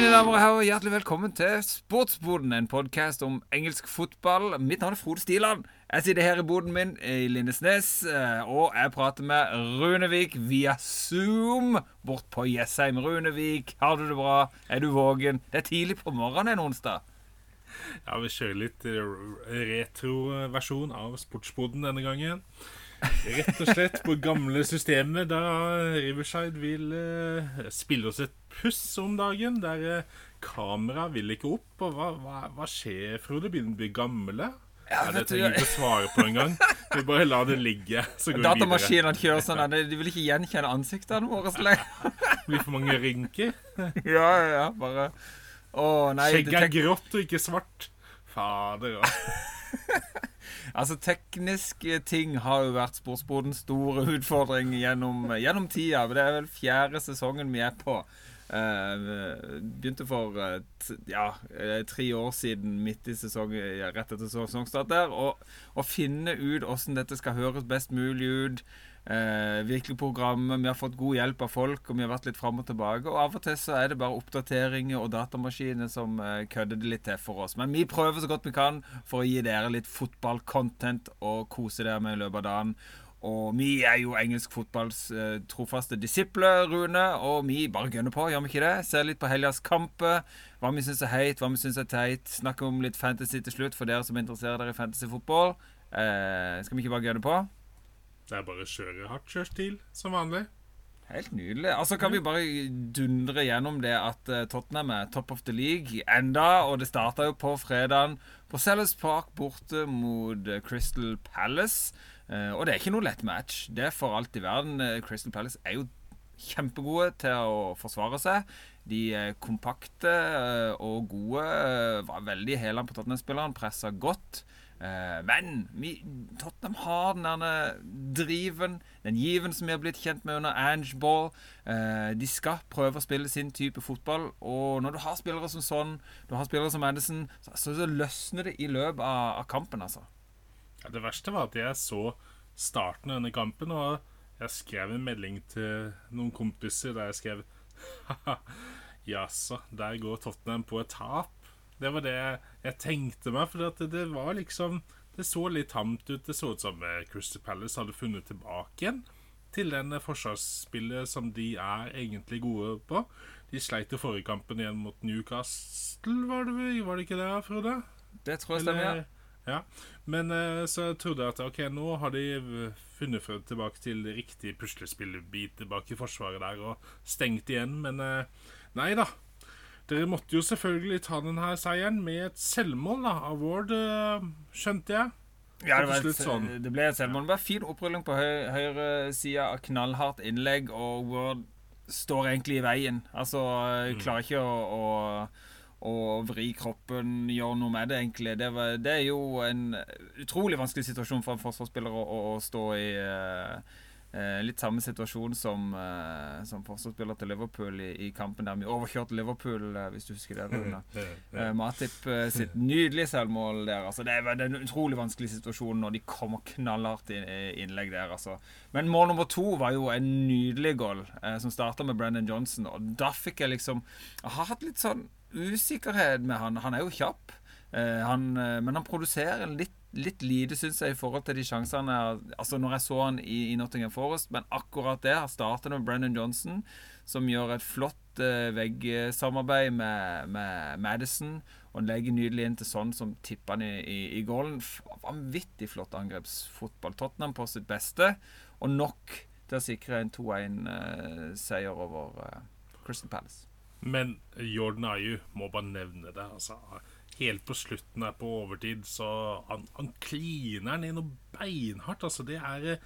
Mine damer og herrer, hjertelig velkommen til Sportsboden, en podkast om engelsk fotball. Mitt navn er Frode Stiland. Jeg sitter her i boden min i Lindesnes, eh, og jeg prater med Runevik via Zoom bort på Jessheim. Runevik, har du det bra? Er du våken? Det er tidlig på morgenen en onsdag. Ja, vi kjører litt retroversjon av Sportsboden denne gangen. Rett og slett på gamle systemet, da Riverside vil uh, spille oss et puss om dagen. Der eh, kamera vil ikke opp. Og hva, hva, hva skjer, Frode? Begynner å bli gamle? Ja, det trenger vi ikke svare på engang. Vi bare lar det ligge. Så går vi videre. Datamaskinene kjører sånn at de vil ikke gjenkjenne ansiktene våre så lenge. Blir for mange rynker. ja, ja, bare Å, nei Skjegget er grått og ikke svart. Fader òg. Altså, tekniske ting har jo vært sportsbodens store utfordring gjennom, gjennom tida. Det er vel fjerde sesongen vi er på. Uh, begynte for uh, ja, eh, tre år siden, midt i sesong, rett etter sesongstart der. Å finne ut åssen dette skal høres best mulig ut. Eh, virkelig programmet. Vi har fått god hjelp av folk, og vi har vært litt fram og tilbake. Og av og til så er det bare oppdateringer og datamaskiner som eh, kødder det litt til for oss. Men vi prøver så godt vi kan for å gi dere litt fotballcontent og kose dere med i løpet av dagen. Og vi er jo engelsk fotballs eh, trofaste disipler, Rune. Og vi bare gønner på, gjør vi ikke det? Ser litt på helgas kamper. Hva vi syns er heit, hva vi syns er teit. Snakker om litt fantasy til slutt, for dere som interesserer dere i fantasyfotball. Eh, skal vi ikke bare gønne på? Det er bare å kjøre hardt kjørstil, som vanlig. Helt nydelig. Altså Kan vi bare dundre gjennom det at uh, Tottenham er top of the league enda, og det starta jo på fredagen på Sellers Park borte mot uh, Crystal Palace. Uh, og det er ikke noe lett match. Det er for alt i verden. Crystal Palace er jo kjempegode til å forsvare seg. De er kompakte og gode. Var veldig hælan på Tottenham-spilleren, pressa godt. Eh, men Tottenham har den der driven, den given som vi har blitt kjent med under Ange Ball. Eh, de skal prøve å spille sin type fotball. Og når du har spillere som sånn, du har spillere som Madison, så, løsner det i løpet av kampen, altså. Ja, det verste var at jeg så starten av denne kampen, og jeg skrev en melding til noen kompiser der jeg skrev Jaså, der går Tottenham på et tap. Det var det jeg tenkte meg, for det, det, var liksom Det så litt tamt ut. Det så ut som eh, Crystal Palace hadde funnet tilbake igjen til den forsvarsspillet som de er egentlig gode på. De sleit i forrige kampen igjen mot Newcastle, var det, var det ikke det, Frode? Det tror jeg stemmer, ja. Men uh, så trodde jeg at ok, nå har de funnet frem tilbake til riktig puslespillbit tilbake i forsvaret der og stengt igjen, men uh, nei da. Dere måtte jo selvfølgelig ta denne seieren med et selvmål da, av Ward, eh, skjønte jeg. Ja, det, var et, sånn. det ble et selvmål. Det var fin opprulling på høy, høyresida av knallhardt innlegg, og Ward står egentlig i veien. Altså, mm. klarer ikke å, å, å, vri kroppen, gjøre noe med det, egentlig. Det, var, det, er jo en utrolig vanskelig situasjon for en forsvarsspiller å, å stå i. Uh, Eh, litt samme situasjon som, eh, som forsvarsspiller til Liverpool i, i, kampen der vi overkjørte Liverpool, eh, hvis du husker det. Rune. Eh, Matip eh, sitt nydelige selvmål der. Altså, det, er, det er en utrolig vanskelig situasjon når de kommer knallhardt i, i innlegg der. Altså. Men mål nummer to var jo en nydelig goal, eh, som starta med Brendan Johnson. Og da fikk jeg liksom Jeg har hatt litt sånn usikkerhet med han. Han er jo kjapp, han, men han produserer litt litt lite, syns jeg, i forhold til de sjansene Altså Når jeg så han i, i Nottingham Forest, men akkurat det har startet med Brennan Johnson, som gjør et flott eh, veggsamarbeid med, med, Madison, og legger nydelig inn til sånn som tipper han i, i, i goalen. Vanvittig flott angrepsfotball. Tottenham på sitt beste, og nok til å sikre en 2-1-seier uh, over Crystal Palace. Men Jordan Ayu må bare nevne det. altså helt på slutten her på overtid, så han, han kliner inn noe beinhardt. Altså, det er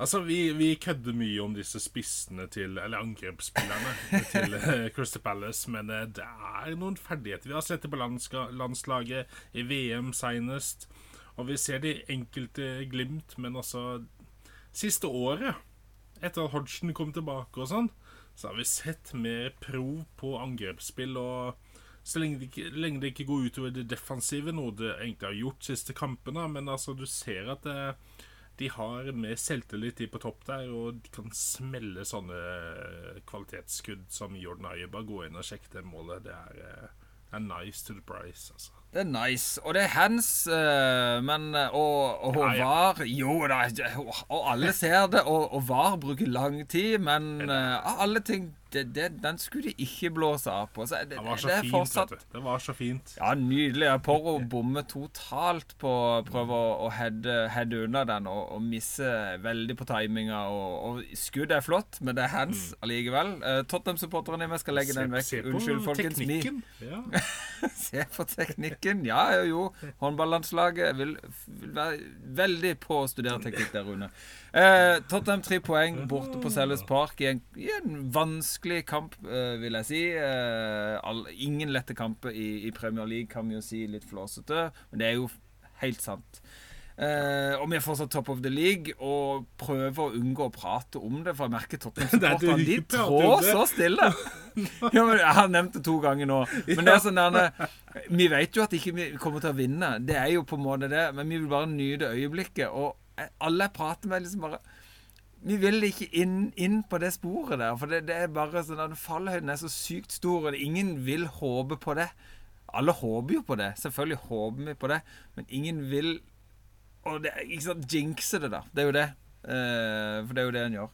Altså, vi, vi kødder mye om disse spissene til Eller angrepsspillerne til uh, Crystal Palace, men uh, det er noen ferdigheter. Vi har sett det på landslaget, i VM seinest, og vi ser de enkelte glimt, men altså Siste året, etter at Hodgson kom tilbake og sånn, så har vi sett mer prov på angrepsspill og så lenge det, ikke, lenge det ikke går utover det defensive, noe det egentlig har gjort siste kampene. Men altså, du ser at det, de har mer selvtillit, de på topp der, og de kan smelle sånne kvalitetsskudd som Jordan Ayer. Bare gå inn og sjekke det målet. Det er, det er nice to the price, altså. Det er nice. Og det er hands, uh, men Og, og ja, ja. VAR Jo da, og alle ser det, og, og VAR bruker lang tid, men uh, alle ting det, det, den skulle de ikke blåse av på. Så det, det var så fint, fortsatt... vet du. Det var så fint. Ja, nydelig. Porro bommer totalt på å prøve å, heade unna den og, og misse veldig på timinga. Og, og skudd er flott, men det er hands mm. allikevel. Uh, Tottenham-supporterne i meg skal legge se, den vekk. Unnskyld, folkens. Teknikken. Ja. se på teknikken. Ja, jo. Håndballandslaget vil, vil være veldig på å studere teknikk der, Rune. Uh, Tottenham tre poeng borte på Sellers Park i en, i en vanskelig kamp, eh, vil jeg si. Eh, all, ingen lette kamper i, i, Premier League, kan vi jo si litt flåsete, men det er jo helt sant. Uh, og vi er fortsatt top of the league og prøver å unngå å prate om det, for jeg merker Tottenham-supporterne de trår så stille. ja, men Jeg har nevnt det to ganger nå. Men det er sånn der, Vi vet jo at ikke vi ikke kommer til å vinne. Det er jo på en måte det, men vi vil bare nyte øyeblikket. Og alle jeg prater med, liksom bare Vi vil ikke inn, inn på det sporet der. For det, det er bare sånn at fallhøyden er så sykt stor, og ingen vil håpe på det. Alle håper jo på det. Selvfølgelig håper vi på det, men ingen vil Og det, ikke sant, jinxe det, da. Det er jo det. Uh, for det er jo det en gjør.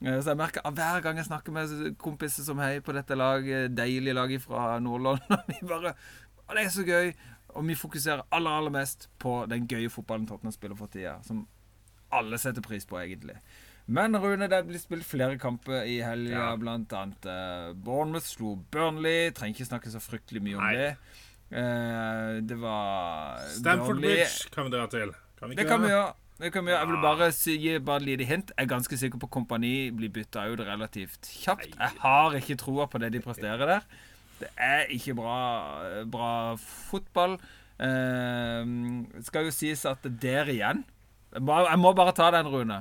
Uh, så jeg merker at Hver gang jeg snakker med kompiser som heier på dette laget, deilige laget fra Nord-London Vi bare Og det er så gøy. Og vi fokuserer aller aller mest på den gøye fotballen Tottenham spiller for tida. Som alle setter pris på, egentlig. Men Rune, det blir spilt flere kamper i helga, ja. blant annet uh, Bournemouth slo Burnley. Trenger ikke snakke så fryktelig mye om Nei. det. Uh, det var Stamford Burnley. Bridge kan vi dra til. Kan vi det kan vi gjøre. Det kan vi gjøre. Jeg vil bare si, gi bare et lite hint. Jeg er ganske sikker på Kompani blir bytta ut relativt kjapt. Jeg har ikke troa på det de presterer der. Det er ikke bra, bra fotball. Uh, skal jo sies at der igjen jeg må bare ta den, Rune.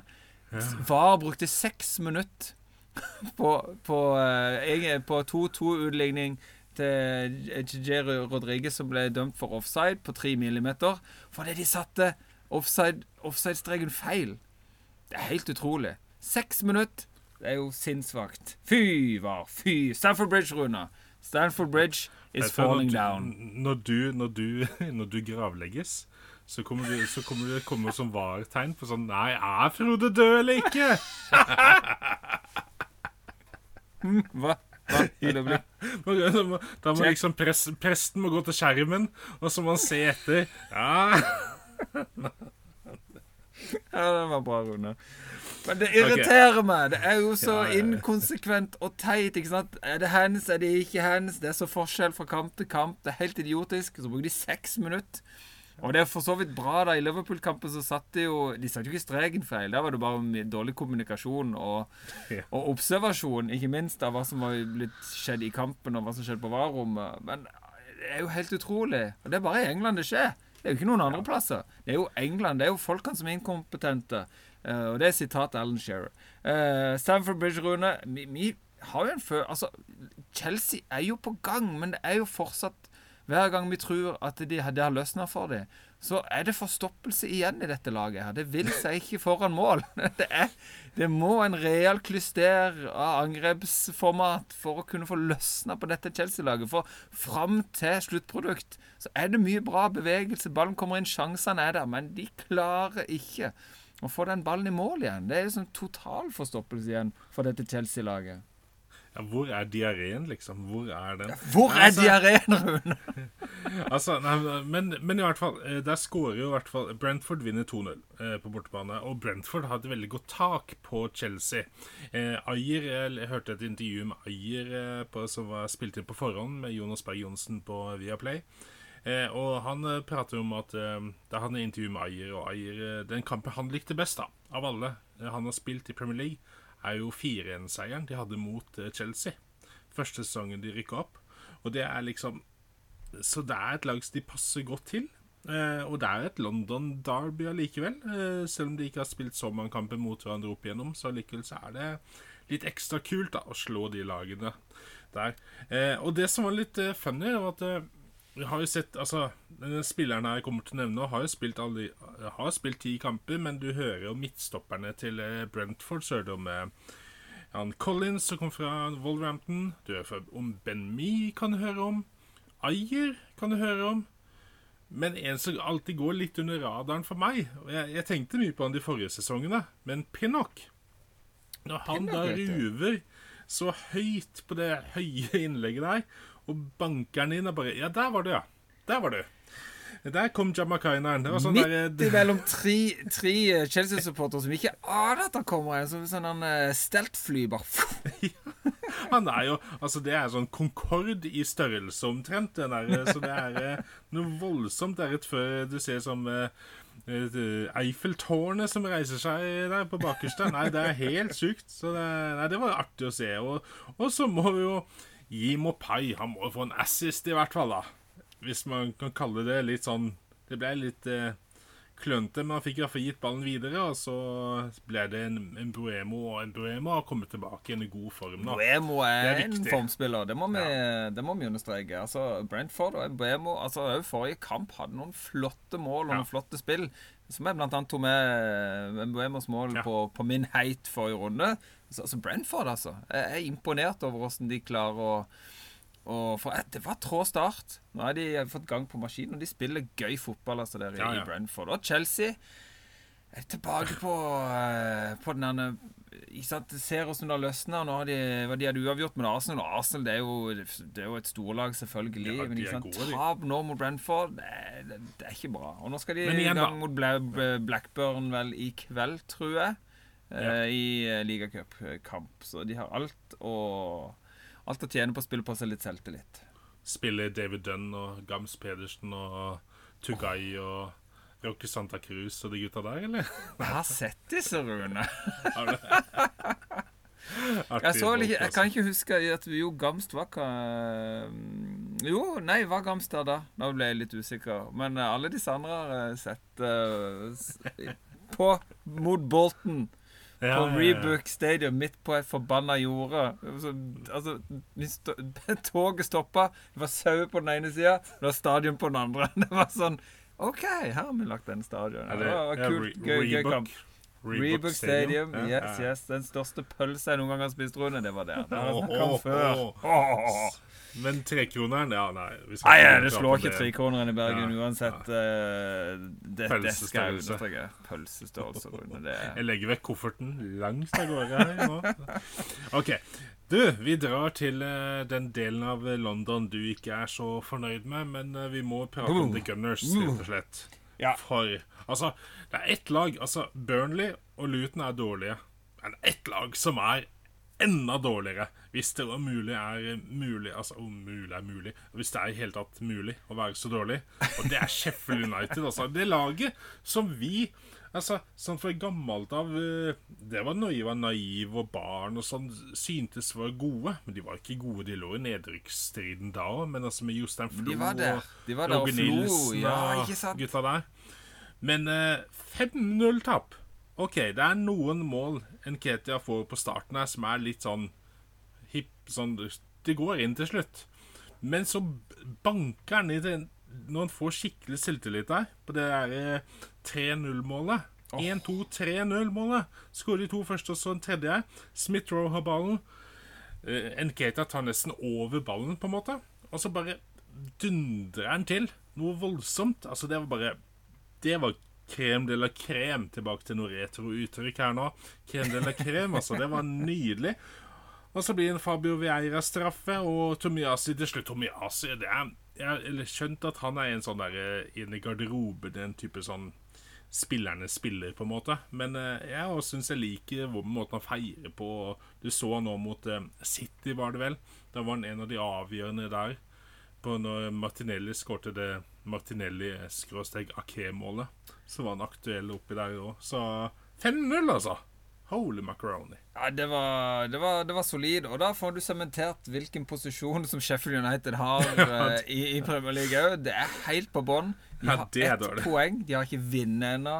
VAR brukte seks minutter på, på, uh, på 2-2-utligning til Jerry Rodriguez, som ble dømt for offside på 3 millimeter, fordi de satte offside-streken offside feil. Det er helt utrolig. Seks minutter. Det er jo sinnssvakt. Fy var fy. Stanford Bridge, Runa. Stanford Bridge is falling down. Når du, når du, når du gravlegges så kommer, du, så kommer det komme som var-tegn på sånn Nei, er Frode død eller ikke? Hva? Hva det bli? Da må, da må liksom pres, Presten må gå til skjermen, og så må han se etter. Ja. ja, det var bra, Rune. Men det irriterer okay. meg. Det er jo så ja, ja. inkonsekvent og teit. ikke sant? Er det hands, er det ikke hands? Det er så forskjell fra kamp til kamp. Det er helt idiotisk. Så bruker de seks minutter og det er for så vidt bra. da I Liverpool-kampen så satt de jo De satt jo ikke streken feil. Der var det bare dårlig kommunikasjon og, og, observasjon, ikke minst, av hva som var blitt skjedd i kampen, og hva som skjedde på varerommet. Men det er jo helt utrolig. Og det er bare i England det skjer. Det er jo ikke noen andre plasser. Det er jo England. Det er jo folkene som er inkompetente. Uh, og det er sitat Alan Shearer. Uh, Stamford Bridge, Rune. Vi, vi har jo en før Altså, Chelsea er jo på gang, men det er jo fortsatt hver gang vi tror at de, det har løsna for dem, så er det forstoppelse igjen i dette laget. her. Det vil seg ikke foran mål. Det, er, det må en real klyster av angrepsformat for å kunne få løsna på dette Chelsea-laget. For fram til sluttprodukt så er det mye bra bevegelse. Ballen kommer inn, sjansene er der. Men de klarer ikke å få den ballen i mål igjen. Det er sånn total forstoppelse igjen for dette Chelsea-laget. Ja, hvor er diareen, liksom? Hvor er den? Hvor er altså, diareen, Rune? altså, nei, men, men, i hvert fall eh, Der skårer jo i hvert fall Brentford vinner 2-0 eh, på bortebane. Og Brentford har et veldig godt tak på Chelsea. Eh, Ayer, Jeg hørte et intervju med Ayer eh, på, som var spilt inn på forhånd med Jonas Berg Johnsen på Viaplay. Eh, og han eh, prater om at eh, Da han intervjuet med Ayer, og Ayer Den kampen han likte best da, av alle han har spilt i Premier League, er jo 4-1-seieren de hadde mot eh, Chelsea. Første sesongen de rykka opp. Og det er liksom Så det er et lag som de passer godt til. Eh, og det er et London Derby allikevel. Eh, selv om de ikke har spilt så mange kamper mot hverandre opp igjennom, så allikevel så er det litt ekstra kult da å slå de lagene der. Og det som var litt funny, var at vi har jo sett Altså, den spilleren jeg kommer til å nevne, har jo spilt, alle, har spilt ti kamper, men du hører jo midtstopperne til eh, Brentford, så hører du om Jan Collins, som kom fra Wolverhampton. Du hører om Ben Me, kan du høre om. Ayer kan du høre om. Men en som alltid går litt under radaren for meg og Jeg, jeg tenkte mye på han de forrige sesongene, men Pinnock Når han Pinnock, da ruver så høyt på det høye innlegget der, og banker den inn og bare Ja, der var du, ja. Der var du. Der kom jamaicaneren. Sånn Midt der, imellom tre, tre eh, Chelsea-supportere som ikke aner at han kommer. Som sånn en uh, steltfly, bare. Han er jo Altså, det er sånn Concorde i størrelse omtrent. Den der, eh, så det er noe voldsomt der rett før du ser som uh, Eiffeltårnet som reiser seg der på bakerste. Nei, det er helt sjukt. Så det, nei, det var artig å se. Og, og så må vi jo gi Mopai Han må jo få en assist, i hvert fall. da hvis man kan kalle det litt sånn Det ble litt eh, klønete, men han fikk i hvert fall gitt ballen videre. Og så ble det en, en Buemo, og en Buemo har kommet tilbake i en god form Da. Buemo er, er en formspiller, det må vi, ja. det må vi understreke. Altså, Brentford og Buemo altså, Forrige kamp hadde noen flotte mål og ja. noen flotte spill. Som jeg blant annet tok med Mbuemos mål ja. på, på, min heit forrige runde. Altså, altså Brentford, altså. Jeg er imponert over hvordan de klarer å og for Det var trå start. Nå har de fått gang på maskinen, og de spiller gøy fotball altså der ja, ja. i Brentford. Og Chelsea er tilbake på, uh, på den ene sant, ser hvordan det løsner. Nå har de, de hadde uavgjort med Arsenal, og Arsenal det er jo, det er jo et storlag, selvfølgelig. Ja, men ikke sant, tap nå mot Brentford, det, det, det, er ikke bra. Og nå skal de i gang mot Blackburn vel i kveld, tror jeg, uh, i uh, ligacupkamp. Så de har alt å alt å tjene på å spille på seg litt selvtillit. Spille David Dunn og Gams Pedersen og Tugai og Rocky Santa Cruz og de gutta der, eller? Jeg har sett disse, Rune. jeg, så, jeg kan ikke huske at Jo Gamst var ikke Jo, nei, var Gamst der da? Nå ble jeg litt usikker. Men alle disse andre har jeg sett uh, på mot Bolton ja, på Rebook Stadium midt på et forbanna jorde. Altså, sto toget stoppa, det var sauer på den ene sida, det var stadion på den andre. Det var sånn OK, her har vi lagt den stadion. Det var kult, gøy, gøy kamp. Rebook Stadium. Yes, yes. Den største pølsa jeg noen gang har spist, Rune, det var der. Det har jeg om før. Oh. Men trekroneren Ja, nei. nei det slår ikke trekroneren i Bergen ja, uansett. Uh, det, det, skal jeg understreke. Pølsestørrelse. Jeg legger vekk kofferten langt av gårde her nå. OK. Du, vi drar til uh, den delen av London du ikke er så fornøyd med, men uh, vi må prate om The Gunners, rett og slett. Ja. For altså, det er ett lag Altså, Burnley og Luton er dårlige. Men ett lag som er enda dårligere. Hvis det om mulig er mulig Altså om mulig er mulig. Hvis det er i hele tatt mulig å være så dårlig. Og det er Sheffield United, altså. Det laget som vi Altså, sånn for gammelt av eh, Det var når jeg var naiv og barn og sånn, syntes var gode. Men de var ikke gode. De lå i nedrykksstriden da òg, men altså med Jostein Flo de var der. De var der og Nilsen ja, og gutta der. Men eh, 5-0-tap OK, det er noen mål Nketia får på starten her som er litt sånn hipp sånn, Det går inn til slutt. Men så banker han i det når han får skikkelig selvtillit der, på det der 3-0-målet. Oh. 1-2-3-0-målet. Skårer de to første, og så en tredje. Smith-Roe har ballen. Uh, Nketia tar nesten over ballen, på en måte. Og så bare dundrer han til. Noe voldsomt. Altså, det var bare Det var Krem de la krem. Tilbake til noe retro-uttrykk her nå. Krem de la krem, altså. Det var nydelig. Og så blir det en Fabio Vieira-straffe, og Tomiasi til slutt. Tomiasi, det er Jeg har skjønt at han er en sånn derre inn i garderoben, en type sånn spillerne spiller, på en måte. Men eh, jeg syns jeg liker måten han feirer på. Du så nå mot eh, City, var det vel. Da var han en av de avgjørende der. På når Martinelli skårte det Martinelli-Ake-målet så var han aktuell oppi der òg. Så 5-0, altså. Holy macaroni. Ja, det var, det, var, det var, solid. Og da får du sementert hvilken posisjon som Sheffield United har uh, i, i, Premier League òg. Det er helt på bånn. De har ja, ett poeng. De har ikke vunnet ennå.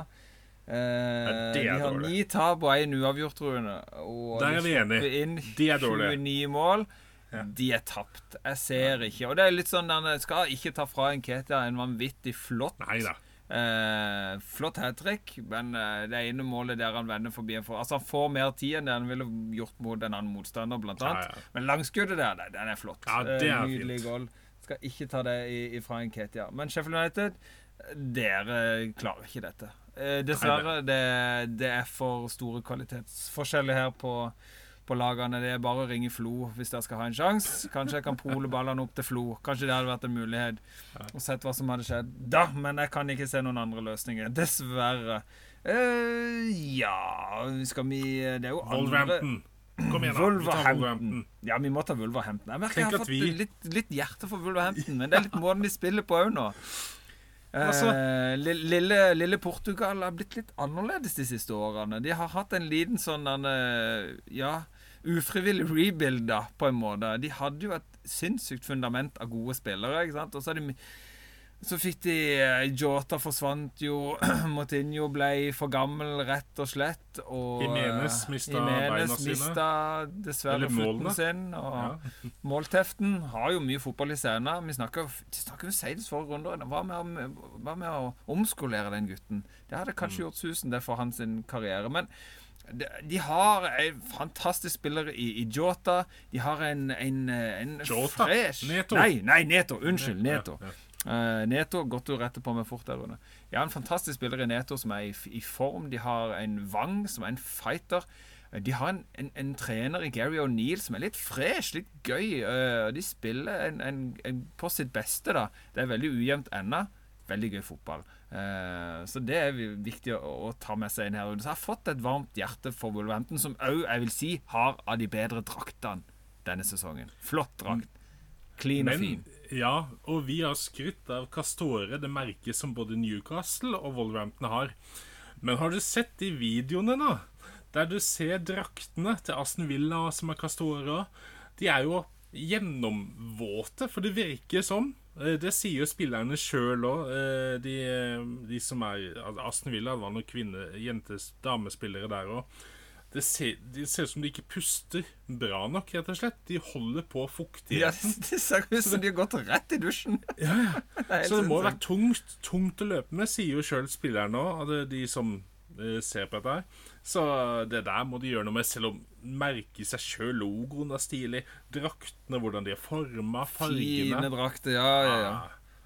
Eh, ja, de har ni tap og én uavgjort, Rune. Og Der er vi enige. De er dårlige. 29 mål. ja. de er tapt. Jeg ser ikke. Og det er litt sånn Jeg skal ikke ta fra en Ketia en vanvittig flott Neida. Eh, flott hat trick, men eh, det ene målet der han vender forbi for, Altså Han får mer tid enn det han ville gjort mot en annen motstander, blant annet. Men langskuddet der, den er flott. Ja, det er Nydelig fint. goal. Skal ikke ta det ifra en Ketia. Men Sheffield United, dere klarer ikke dette. Eh, dessverre. Det, det, er for store kvalitetsforskjeller her på på lagene. Det er bare å ringe Flo hvis dere skal ha en sjanse. Kanskje jeg kan pole ballene opp til Flo. Kanskje det hadde vært en mulighet. Og sett hva som hadde skjedd da. Men jeg kan ikke se noen andre løsninger. Dessverre. Uh, ja Skal vi Det er jo andre Kom igjen, da. Wolverhampton. Ja, vi må ta Wolverhampton. Jeg merker jeg har fått vi... litt, litt, hjerte for Wolverhampton, men det er litt måten de spiller på òg nå. Altså. Eh, lille, lille, Portugal har blitt litt annerledes de siste årene. De har hatt en liten sånn Ja ufrivillig rebuilda, på en måte. De hadde jo et sinnssykt fundament av gode spillere. ikke sant? Og så, de, så fikk de eh, Jota forsvant jo. Moutinho ble for gammel, rett og slett. Og Jimenez eh, mista beina sine. Dessverre foten sin. Og ja. målteften har jo mye fotball i scenen. Vi snakker, jo senest forrige runde. Hva med, hva med å omskolere den gutten? Det hadde kanskje mm. gjort susen, det for hans karriere. Men de har en fantastisk spiller i, i Jota. De har en, en, en Jota? fresh Neto. Nei, nei, Neto. Unnskyld. Neto. Ja, ja. Uh, Neto, Godt du retter på meg fort der, Rune. Ja, har en fantastisk spiller i Neto som er i, i, form. De har en Wang som er en fighter. Uh, de har en, en, en trener i Gary O'Neill som er litt fresh, litt gøy. Uh, de spiller på sitt beste, da. Det er veldig ujevnt ennå. Veldig gøy fotball. Uh, så det er viktig å, å, ta med seg inn her. Så jeg har fått et varmt hjerte for Wolverhampton, som òg, jeg vil si, har av de bedre draktene denne sesongen. Flott drakt. Clean og fin. Ja, og vi har skrytt av Castore, det merket som både Newcastle og Wolverhampton har. Men har du sett de videoene, da? Der du ser draktene til Aston Villa som er Castore De er jo gjennomvåte, for det virker som Eh, det sier jo spillerne sjøl òg. Eh, de, de, som er Aston Villa var noen kvinne, jentes, damespillere der òg. Det ser, det ser ut som de ikke puster bra nok, rett og slett. De holder på fuktigheten. Ja, det ser ut som de har gått rett i dusjen. ja, ja. Så det må være tungt, tungt å løpe med, sier jo sjøl spilleren òg, de som uh, ser på dette. her så det der må de gjøre noe med, selv om merke i seg sjøl logoen er stilig. Draktene, hvordan de er forma, fargene. Fine drakter, ja, ja, ja.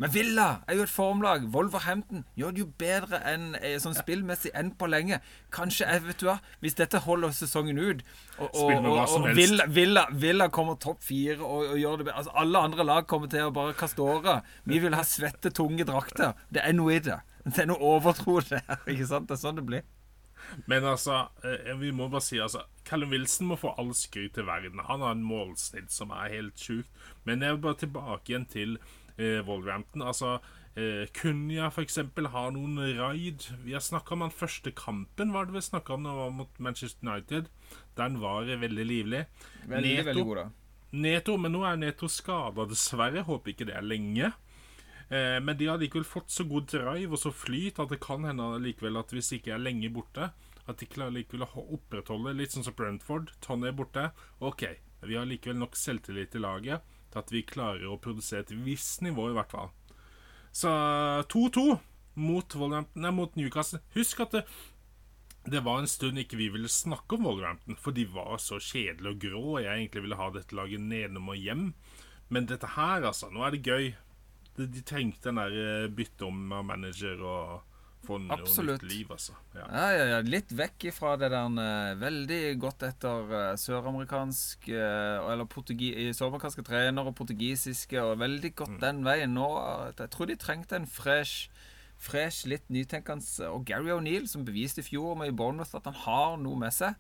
Men Villa er jo et formlag. Wolverhampton gjør det jo bedre enn eh, sånn spillmessig enn på lenge. Kanskje, jeg vet du hva, Hvis dette holder sesongen ut, og, og, og, og Villa, Villa, Villa, kommer topp fire og, gjør det bedre altså, Alle andre lag kommer til å bare kaste året. Vi vil ha svette, tunge drakter. Det er noe i det. Det er noe overtro der. Ikke sant? Det er sånn det blir. Men altså, eh, vi må bare si altså Callum Wilson må få all skryt til verden. Han har en målsnitt som er helt sjukt. Men jeg vil bare tilbake igjen til eh, Wolverhampton. Altså, eh, Kunya for eksempel har noen raid. Vi har snakka om den første kampen, var det vi snakka om, var mot Manchester United. Den var veldig livlig. Veldig, Neto, veldig god, da. Neto, men nå er Neto skada, dessverre. Håper ikke det er lenge. Eh, men de har likevel fått så god drive og så flyt at det kan hende likevel at hvis de ikke er lenge borte, at de klarer likevel å opprettholde litt sånn som Brentford. Tony er borte. OK, vi har likevel nok selvtillit i laget til at vi klarer å produsere et visst nivå, i hvert fall. Så 2-2 mot, mot, Newcastle. Husk at det, det var en stund ikke vi ville snakke om Wolverhampton, for de var så kjedelige og grå. og Jeg egentlig ville ha dette laget nedom og hjem. Men dette her, altså. Nå er det gøy de, de trengte den der eh, bytte om manager og få noe nytt liv, altså. Ja. Ja, ja, ja. Litt vekk ifra det der uh, veldig godt etter uh, søramerikansk uh, Eller søramerikanske trenere og portugisiske, og veldig godt mm. den veien. Nå Jeg tror de trengte en fresh fresh, litt nytenkende Og Gary O'Neill, som beviste i fjor med i Bournemouth at han har noe med seg.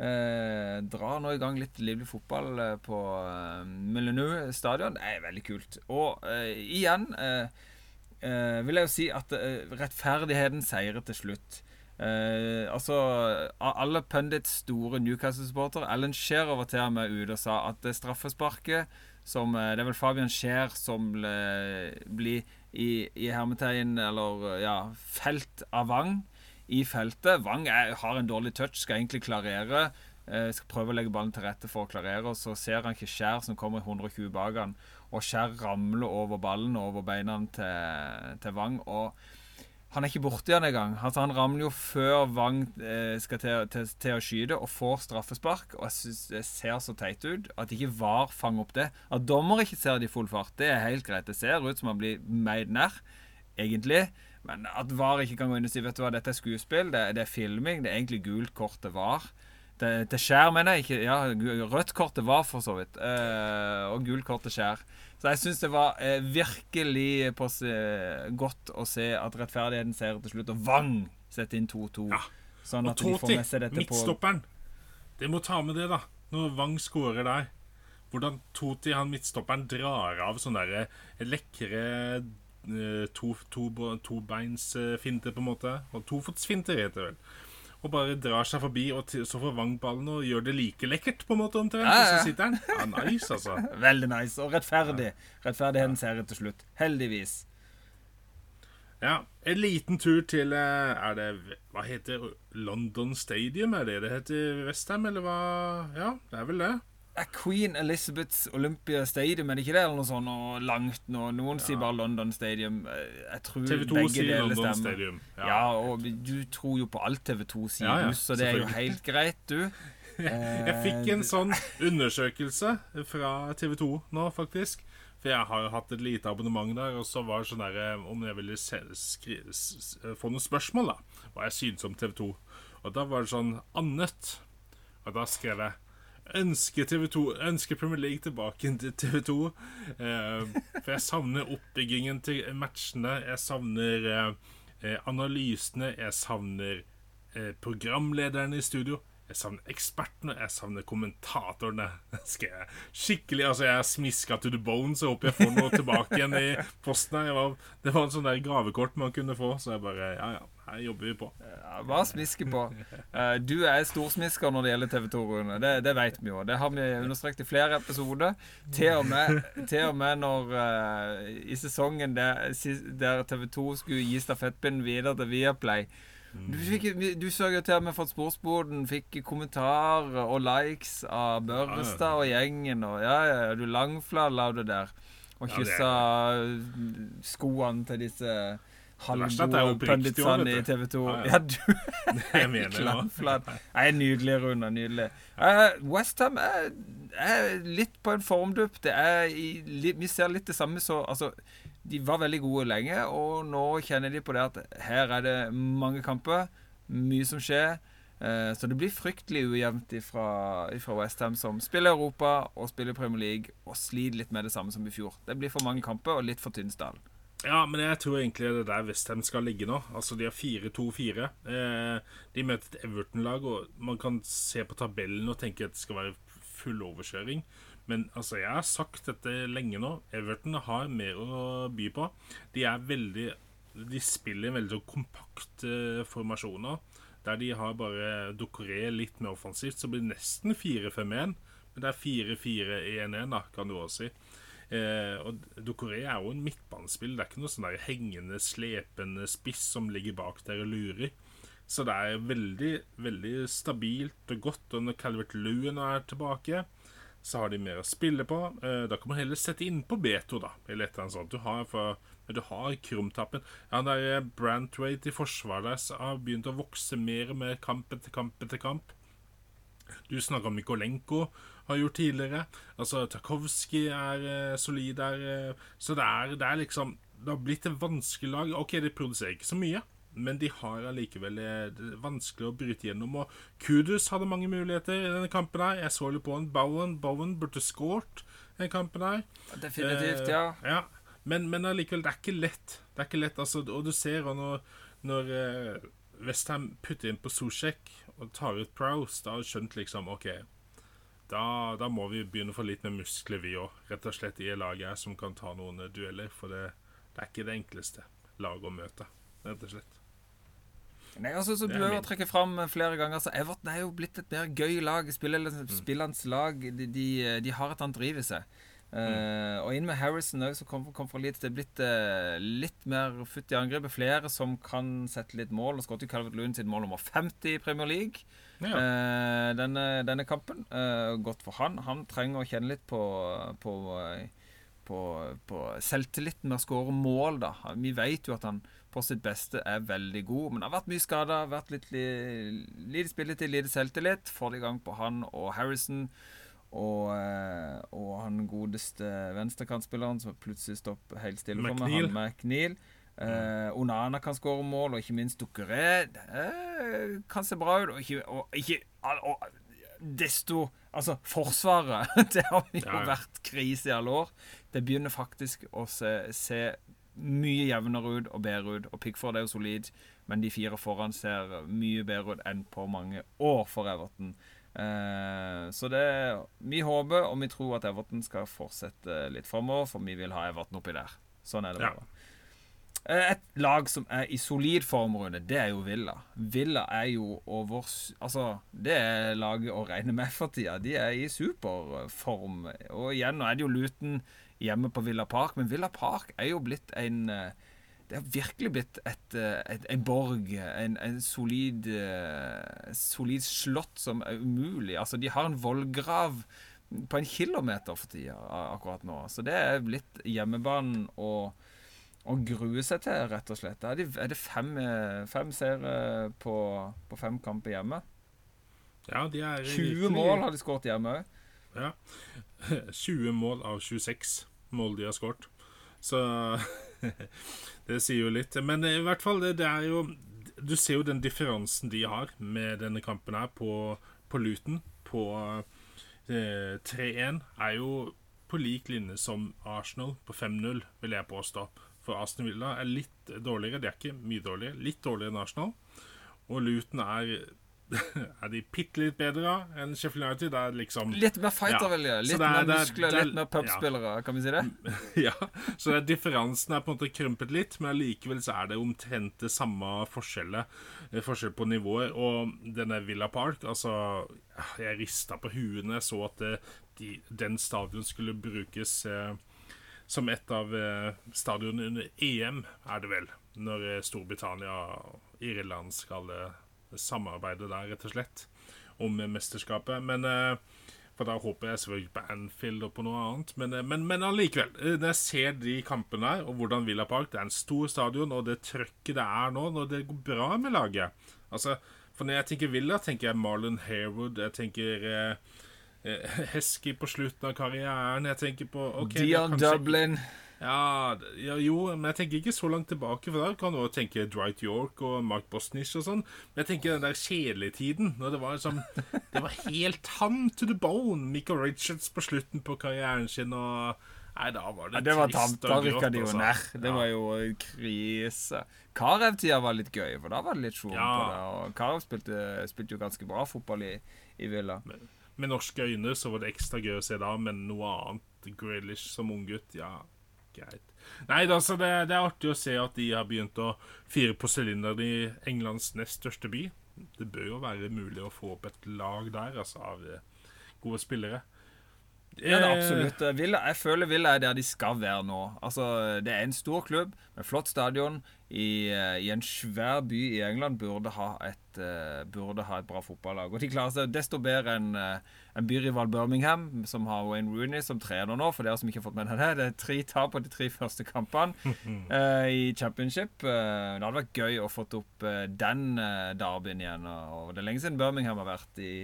Eh, drar nå i gang litt livlig fotball på eh, Melenu stadion. Det er veldig kult. Og eh, igjen eh, eh, vil jeg jo si at rettferdigheten seirer til slutt. altså, alle pundits store Newcastle-supportere Alan Shearer var til og med ute og sa at det straffesparket som Det er vel Fabian Scheer som blir i, i hermetegn, eller ja, felt av Wang i feltet. Wang er, har en dårlig touch, skal egentlig klarere. Eh, skal prøve å legge ballen til rette for å klarere, og så ser han ikke Skjær som kommer 120 bak han, og Skjær ramler over ballen og over beina til, til Wang. og han er ikke borti han engang. Altså, han ramler jo før Wang eh, skal til, til, til, å skyte, og får straffespark. Og jeg synes det ser så teit ut at ikke VAR fanger opp det. At dommer ikke ser det i full fart, det er helt greit. Det ser ut som han blir meid nær, egentlig. Men at VAR ikke kan gå inn og si vet du hva, dette er skuespill, det, det er filming, det er egentlig gult kort til VAR. Det, det skjær, mener jeg. ikke, ja, Rødt kortet VAR, for så vidt. Eh, og gult kort til skjær. Så jeg syns det var eh, virkelig på, eh, godt å se at rettferdigheten ser til slutt, og Wang setter inn 2-2. Ja. Sånn at og Toti, midtstopperen. Det må ta med det, da. Når Wang skårer der. Hvordan Toti, han midtstopperen, drar av sånne der eh, lekre eh, to, to, tobeinsfinter, på en måte. Og tofotsfinter, heter det vel og bare drar seg forbi, og så får Wang ballen og gjør det like lekkert, på en måte, omtrent. Ja, ja. Og så sitter han. Ja, nice, altså. Veldig nice. Og rettferdig. Rettferdigheten ser til slutt. Heldigvis. Ja. En liten tur til eh, Er det Hva heter London Stadium? Er det det heter Westham, eller hva? Ja, det er vel det er Queen Elizabeths Olympia Stadium, er det ikke det? Eller noe sånt og langt nå? Noen ja. sier bare London Stadium. Eh, jeg tror TV2 begge sier London stemmer. Stadium. Ja. ja. og du tror jo på alt TV2 sier, ja, så det er jo helt greit, du. jeg fikk en sånn undersøkelse fra TV2 nå, faktisk. For jeg har hatt et lite abonnement der, og så var det sånn der eh, om jeg ville se, skri, få noen spørsmål, da. Hva jeg syntes om TV2. Og da var det sånn annet. Og da skrev jeg ønsker TV2 Ønsker Premier League tilbake til TV2. Eh, for jeg savner oppbyggingen til matchene. Jeg savner eh, eh, analysene. Jeg savner eh, programlederne i studio. Jeg savner ekspertene, jeg savner kommentatorene. Skal jeg skikkelig Altså, jeg er smiska to the bone, så håper jeg får noe tilbake igjen i posten her. Var, det var en sånn der gavekort man kunne få, så jeg bare Ja, ja, her jobber vi på. Ja, bare smiske på? Uh, du er storsmisker når det gjelder TV 2, Rune. Det, det, vet vi jo. Det har vi understreket i flere episoder. Til og med, til og med når uh, i sesongen der, der TV 2 skulle gi stafettpinnen videre til Viaplay du, fikk, du jo til og med fått Sportsboden fikk kommentarer og likes av Børrestad og gjengen. Og ja, ja, du langflalla det der. Og kyssa skoene til disse halvgode i TV 2. Ja, ja. du Jeg mener langflat. Nei, nydelig, Rune. Nydelig. Uh, Westham er, er, litt på en formdupp. Det er i, vi ser litt det samme så Altså de var veldig gode lenge, og nå kjenner de på det at her er det mange kamper, mye som skjer. Uh, så det blir fryktelig ujevnt fra, Westham, som spiller Europa og spiller Premier League og sliter litt med det samme som i fjor. Det blir for mange kamper og litt for tynn stall. Ja, men jeg tror egentlig det er der Westham skal ligge nå. Altså, De har 4-2-4. Eh, de møter et Everton-lag, og man kan se på tabellen og tenke at det skal være full overkjøring. Men altså, jeg har sagt dette lenge nå. Everton har mer å by på. De er veldig De spiller veldig kompakte formasjoner. Der de har bare Dokoré litt mer offensivt, så blir det nesten 4-5-1. Men det er 4-4-1-1, da, kan du også si. Eh, og Dokoré er jo en midtbanespill. Det er ikke noe sånn der hengende, slepende spiss som ligger bak der og lurer. Så det er veldig, veldig stabilt og godt. Og når Calvert Lewin er tilbake, så har de mer å spille på. Eh, da kan man heller sette inn på Beto, da. Eller et eller annet sånt. Du har, for, du har krumtappen. Ja, der er Brantwaite i forsvaret har begynt å vokse mer mer kamp etter kamp etter kamp. Du snakker om Mikolenko, har gjort tidligere. Altså, Tarkovskij er uh, solid der. Uh, så det er, det er liksom Det har blitt et vanskelig lag. OK, de produserer ikke så mye men de har allikevel eh, vanskelig å bryte gjennom. Og Kudus hadde mange muligheter i denne kampen. her Jeg så litt på en Bowen. Bowen burde skåret den kampen her. Definitivt, ja. Eh, ja. Men, men allikevel, det er ikke lett. Det er ikke lett, altså, Og du ser og når, når Westham putter inn på Sosjek og tar ut Prowse, da har du skjønt liksom OK, da, da, må vi begynne å få litt mer muskler, vi òg. Rett og slett i laget her som kan ta noen dueller. For det, det er ikke det enkleste laget å møte, rett og slett. Nei, altså, så Du har jo trukket fram flere ganger så Everton er jo blitt et mer gøy lag. Spillernes mm. lag. De, de, de, har et annet driv i seg. Uh, og inn med Harrison òg, som kom, kom, fra Leeds. Det er blitt uh, litt mer futt i angrepet. Flere som kan sette litt mål. Og skåret Calvert Loon sitt mål nummer 50 i Premier League ja. uh, denne, denne, kampen. godt for han. Han trenger å kjenne litt på, på, på, på selvtilliten med å skåre mål. da Vi vet jo at han på sitt beste er veldig god, men har vært mye skada. Vært litt lite spilletid, lite selvtillit. Får det i gang på han og Harrison. Og, eh, og han godeste venstrekantspilleren som plutselig stopper helt stille for meg, han McNeil. Eh, Onana kan skåre mål, og ikke minst Dukkeré eh, kan se bra ut. Og ikke, og ikke og, desto Altså, Forsvaret Det har jo ja, vært krise i alle år. Det begynner faktisk å se, se mye jevnere ut og bedre ut. Og Pickford er jo solid, men de fire foran ser mye bedre ut enn på mange år for Everton. Eh, så det Vi håper og vi tror at Everton skal fortsette litt framover, for vi vil ha Everton oppi der. Sånn er det bare. Ja. Eh, et lag som er i solid form, det er jo Villa. Villa er jo over Altså, det er laget å regne med for tida. De er i superform. Og igjen, nå er det jo Luton hjemme på Villa Park, men Villa Park er jo blitt en uh, det har virkelig blitt et, eh, et, en borg, en, en solid, solid slott som er umulig. Altså, de har en vollgrav på en kilometer for tida akkurat nå. Så det er blitt hjemmebanen å, å grue seg til, rett og slett. Er det, er det fem, eh, fem seire på, på, fem kamper hjemme? Ja, de er 20 virkelig... mål har de skåret hjemme òg. Ja. 20 mål av 26 mål de har skåret. Så det sier jo litt. Men i hvert fall, det, det, er jo Du ser jo den differansen de har med denne kampen her på, på Luton. På eh, 3-1 er jo på lik linje som Arsenal på 5-0, vil jeg påstå. For Aston Villa er litt dårligere. De er ikke mye dårligere. Litt dårligere enn Arsenal. Og Luton er er de bitte litt bedre enn Sheffield United. Er liksom, litt mer fighter, ja. Litt er, mer muskler, litt mer pubspillere, ja. kan vi si det? ja. Så er, differansen er på en måte krympet litt, men likevel så er det omtrent det samme forskjellet. Eh, forskjell på nivåer. Og denne Villa Park Altså, jeg rista på huet når jeg så at det, eh, de, den stadion skulle brukes eh, som et av eh, stadionene under EM, er det vel. Når eh, Storbritannia og Irland skal eh, samarbeidet der, rett og slett, om mesterskapet. Men For da håper jeg selvfølgelig på Anfield og på noe annet. Men, men, men allikevel, når jeg ser de kampene her, og hvordan Villa Park Det er en stor stadion, og det trøkket det er nå, når det går bra med laget Altså, For når jeg tenker Villa, tenker jeg Marlon Harewood, jeg tenker eh, Hesky på slutten av karrieren, jeg tenker på okay, Dion kanskje, Dublin. Ja, ja, jo, men jeg tenker ikke så langt tilbake. For der kan du også tenke Dwight York og Mark Bosnish og sånn. Men jeg tenker den der kjedelige tiden, når det var liksom Det var helt ham to the bone. Michael Richards på slutten på karrieren sin og Nei, da var det, ja, det var trist og grått. Det jo altså. Det ja. var jo krise. Karev-tida var litt gøy, for da var det litt sjå ja. på det. Og Karev spilte, spilte, jo ganske bra fotball i, i Villa. Med, med norske øyne så var det ekstra gøy å se da, men noe annet Grealish som unggutt, ja greit. Nei, altså, det, det, er artig å se at de har begynt å fire på sylinderen i Englands nest største by. Det bør jo være mulig å få opp et lag der, altså, av eh, gode spillere. Ja, det er absolutt. Villa, jeg føler Villa er der de skal være nå. Altså, Det er en stor klubb med flott stadion i, eh, i en svær by i England. Burde ha, et, uh, burde ha et bra fotballag. Og de klarer seg desto bedre enn en byrival Birmingham, som har Wayne Rooney som trener nå. For dere som ikke har fått med det, det er tre tap på de tre første kampene uh, i championship. Uh, det hadde vært gøy å få opp den derbyen igjen. Og det er lenge siden Birmingham har vært i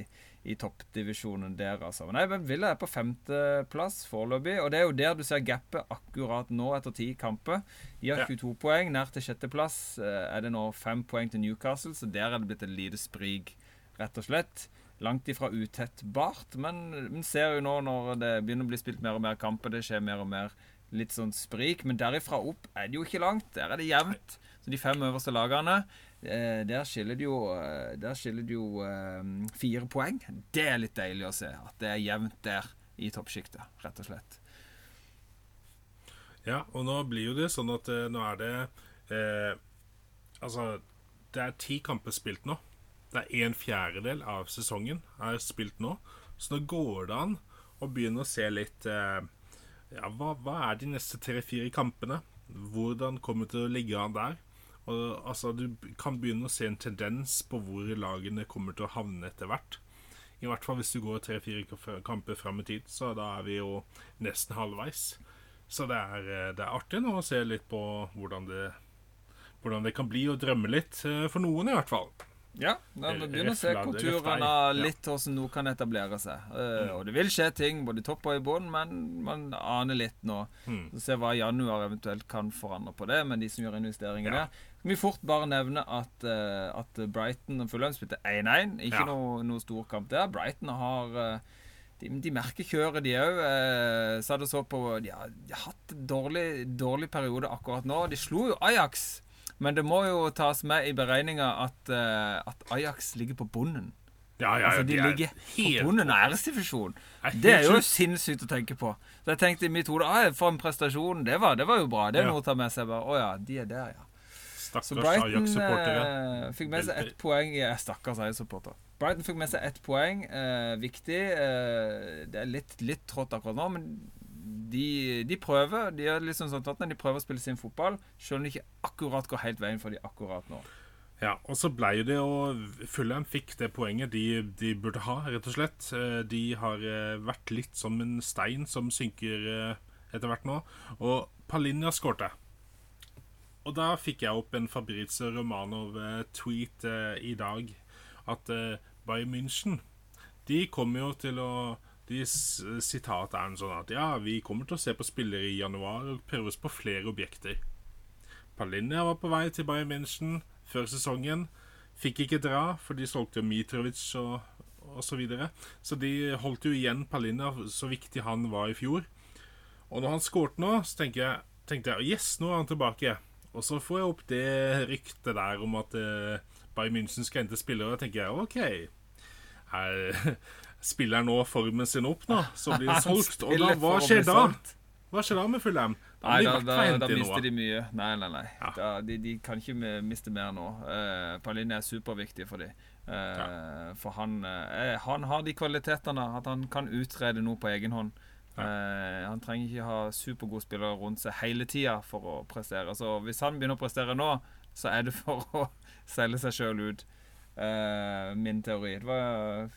i toppdivisjonen der, altså. Nei, men Villa er på femteplass foreløpig, og det er jo der du ser gapet akkurat nå etter ti kamper. De har 22 ja. poeng. Nær til sjetteplass eh, er det nå fem poeng til Newcastle, så der er det blitt et lite sprik, rett og slett. Langt ifra utettbart, men vi ser jo nå når det begynner å bli spilt mer og mer kamper, det skjer mer og mer litt sånn sprik, men derifra opp er det jo ikke langt. Der er det jevnt. Så de fem øverste lagene der skiller det jo, eh, skiller det jo um, fire poeng. Det er litt deilig å se. At det er jevnt der i toppsjiktet, rett og slett. Ja, og nå blir jo det sånn at nå er det uh, Altså, det er ti kamper spilt nå. Det er en fjerdedel av sesongen er spilt nå. Så nå går det an å begynne å se litt uh, ja, hva, hva er de neste tre-fire kampene? Hvordan kommer det til å ligge an der? Og, altså, du kan begynne å se en tendens på hvor lagene kommer til å havne etter hvert. I hvert fall hvis du går tre-fire kamper fram i tid, så da er vi jo nesten halvveis. Så det er, eh, det er artig nå å se litt på hvordan det, hvordan det kan bli, og drømme litt. Eh, for noen, i hvert fall. Ja, da begynner å se konturene litt hvordan noe kan etablere seg. Uh, og det vil skje ting både i topp og i bånn, men man aner litt nå. Mm. Så Se hva januar eventuelt kan forandre på det, med de som gjør investeringer ja. der. Vi fort bare nevne at, uh, at Brighton og Fulham spilte 1-1. Ikke ja. noe, noe storkamp der. Brighton har uh, de, de, merker kjøret, de òg. Eh, så hadde så på De har, de har hatt dårlig, dårlig periode akkurat nå. De slo jo Ajax men det må jo tas med i beregninga at, uh, at Ajax ligger på bunnen. Ja, ja, altså, de, de ligger på bunnen av æresdivisjonen. Det er jo sinnssykt å tenke på. Så jeg tenkte i mitt hode ah, for en prestasjon. Det var, det var jo bra. Det er noe å ta med seg. Å ja, de er der, ja. Stakkars så Brighton eh, fikk med seg ett poeng. Ja, stakkars Ajax-supporter. Brighton fikk med seg ett poeng. Eh, viktig. Eh, det er litt, litt trått akkurat nå, men de, de, prøver de liksom sånn at de prøver å spille sin fotball, selv om de ikke akkurat går helt veien for de akkurat nå. Ja, og så ble det jo Fulham fikk det poenget de, de, burde ha, rett og slett. Eh, de har eh, vært litt som en stein som synker etter hvert nå. Og Palinja skårte. Og da fikk jeg opp en Fabrizio Romanov-tweet i dag at Bayern München De kommer jo til å de Sitatet er en sånn at ja, vi kommer til å se på spillere i januar og prøve oss på flere objekter. Palinja var på vei til Bayern München før sesongen. Fikk ikke dra, for de solgte jo Mitrovic og, og så videre. Så de holdt jo igjen Palinja, så viktig han var i fjor. Og når han skåret nå, så tenkte jeg, tenkte jeg yes, nå er han tilbake. Og så får jeg opp det ryktet der om at uh, Bayern München skal hente spillere. Og tenker jeg OK. Her, spiller nå formen sin opp, nå, så blir det solgt. Og da, hva skjer da? Hva skjer da med Fulham? Nei, da, da, da mister de mye. Nei, nei, nei. Ja. Da, de, de, kan ikke miste mer nå. Uh, Pauline er superviktig for dem. Uh, ja. For han, uh, han har de kvalitetene at han kan utrede noe på egen hånd. Uh, han trenger ikke ha supergode spillere rundt seg hele tida for å prestere. Så hvis han begynner å prestere nå, så er det for å selge seg sjøl ut. Uh, min teori. Det var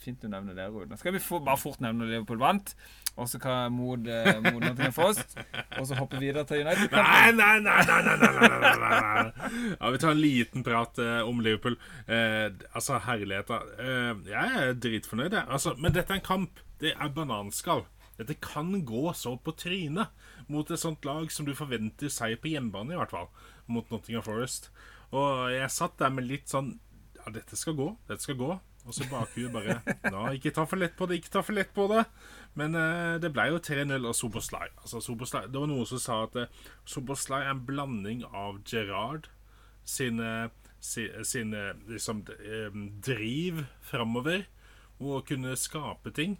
fint du nevner det, Rune. Skal vi få, bare fort nevne Liverpool vant? Og så kan mot Nottingham Forest. Og så hoppe videre til United. Nei, nei, nei! nei, nei, nei, nei, nei, Ja, Vi tar en liten prat eh, om Liverpool. Eh, altså, herligheter. Eh, jeg er dritfornøyd, jeg. Altså, men dette er en kamp. Det er bananskall. Dette kan gå så på trynet mot et sånt lag som du forventer seg på hjemmebane, i hvert fall. Mot Nottingham Forest. Og jeg satt der med litt sånn Ja, dette skal gå. Dette skal gå. Og så bakhuet bare Nå, ikke ta for lett på det, ikke ta for lett på det. Men eh, det ble jo 3-0 av Soboslai. Altså, Soboslai. Det var noen som sa at eh, Soboslai er en blanding av Gerard sine, sine, sine liksom, um, driv framover og å kunne skape ting.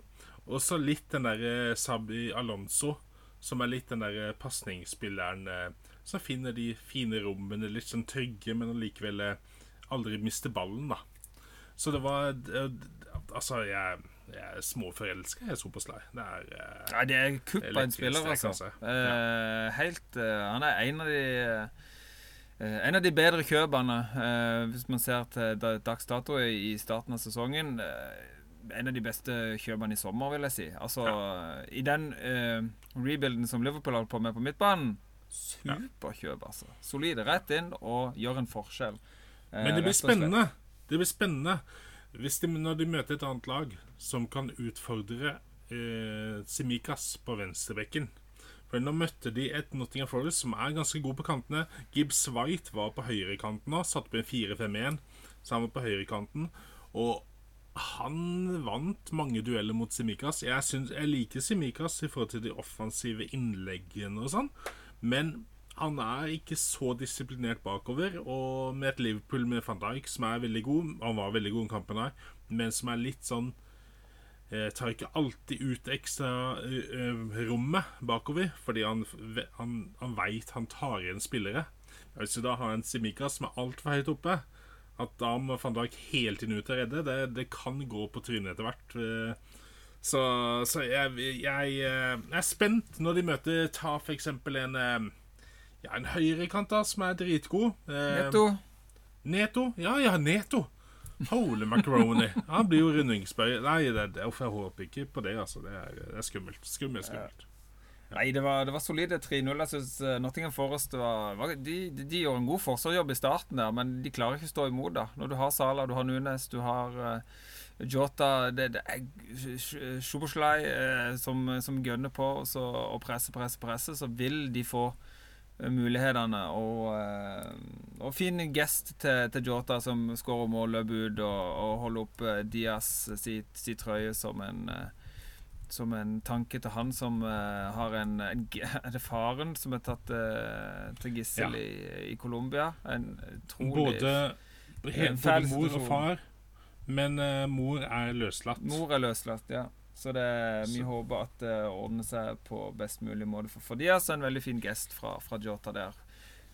Og så litt den der uh, Sabi Alonso, som er litt den der pasningsspilleren uh, som finner de fine rommene, litt sånn trygge, men allikevel aldri mister ballen, da. Så det var Altså, jeg, jeg er småforelska jeg, Supersly. Det er Nei, det er kupp av en spiller, altså. Ja. helt Han er en av de en av de bedre kjøpene, hvis man ser til dags dato i starten av sesongen. En av de beste kjøpene i sommer, vil jeg si. Altså, ja. I den rebuilden som Liverpool holdt på med på midtbanen, superkjøp, altså. Solide rett inn og gjør en forskjell. Men det blir spennende. Det blir spennende hvis de, når de møter et annet lag som kan utfordre uh, Simikas på venstrebekken. For Nå møtte de et Nottingham Forest som er ganske god på kantene. Gibbs White var på høyrekanten nå, satte på en 4-5-1, så han var på høyrekanten. Og han vant mange dueller mot Simikas. Jeg, synes, jeg liker Simikas i forhold til de offensive innleggene og sånn, men han er ikke så disiplinert bakover. Og med et Liverpool med van Dijk som er veldig god Han var veldig god i kampen her, men som er litt sånn eh, Tar ikke alltid ut ekstra eh, rommet bakover, fordi han, han, han veit han tar igjen spillere. Hvis du da har en Simikas som er altfor høyt oppe, at da må van Dijk hele tiden ut og redde, det, det kan gå på trynet etter hvert. Eh, Så, så jeg, jeg, jeg, er spent når de møter Ta for eksempel en Ja, en høyrekant da, som er dritgod. Neto. Neto? Ja, ja, Neto. Holy macaroni. Han blir jo rundingsbøy. Nei, det, det, jeg håper ikke på det, altså. Det er, det er skummelt. Skummelt, skummelt. Nei, det var, det var solide 3-0. Jeg syns uh, Nottingham Forest var, var de, de, de, gjorde en god forsvarsjobb i starten der, men de klarer ikke å stå imot. da Når du har Sala, du har Nunes, du har uh, Jota Det, det er Sjoboslai uh, som, som gønner på så, og presser, presser, presser, så vil de få mulighetene. Og, eh, og fin gest til, til, Jota, som skårer mål, løper ut og, og, holder opp eh, Diaz sitt, si trøye som en eh, som en tanke til han som uh, har en, en, Er det faren som er tatt uh, til gissel ja. i, i Colombia? En utrolig Både, både mor og far, men uh, mor er løslatt. Mor er løslatt, ja. Så det, vi håper at det ordner seg på best mulig måte for, for de. Altså en veldig fin gest fra, fra Jota der.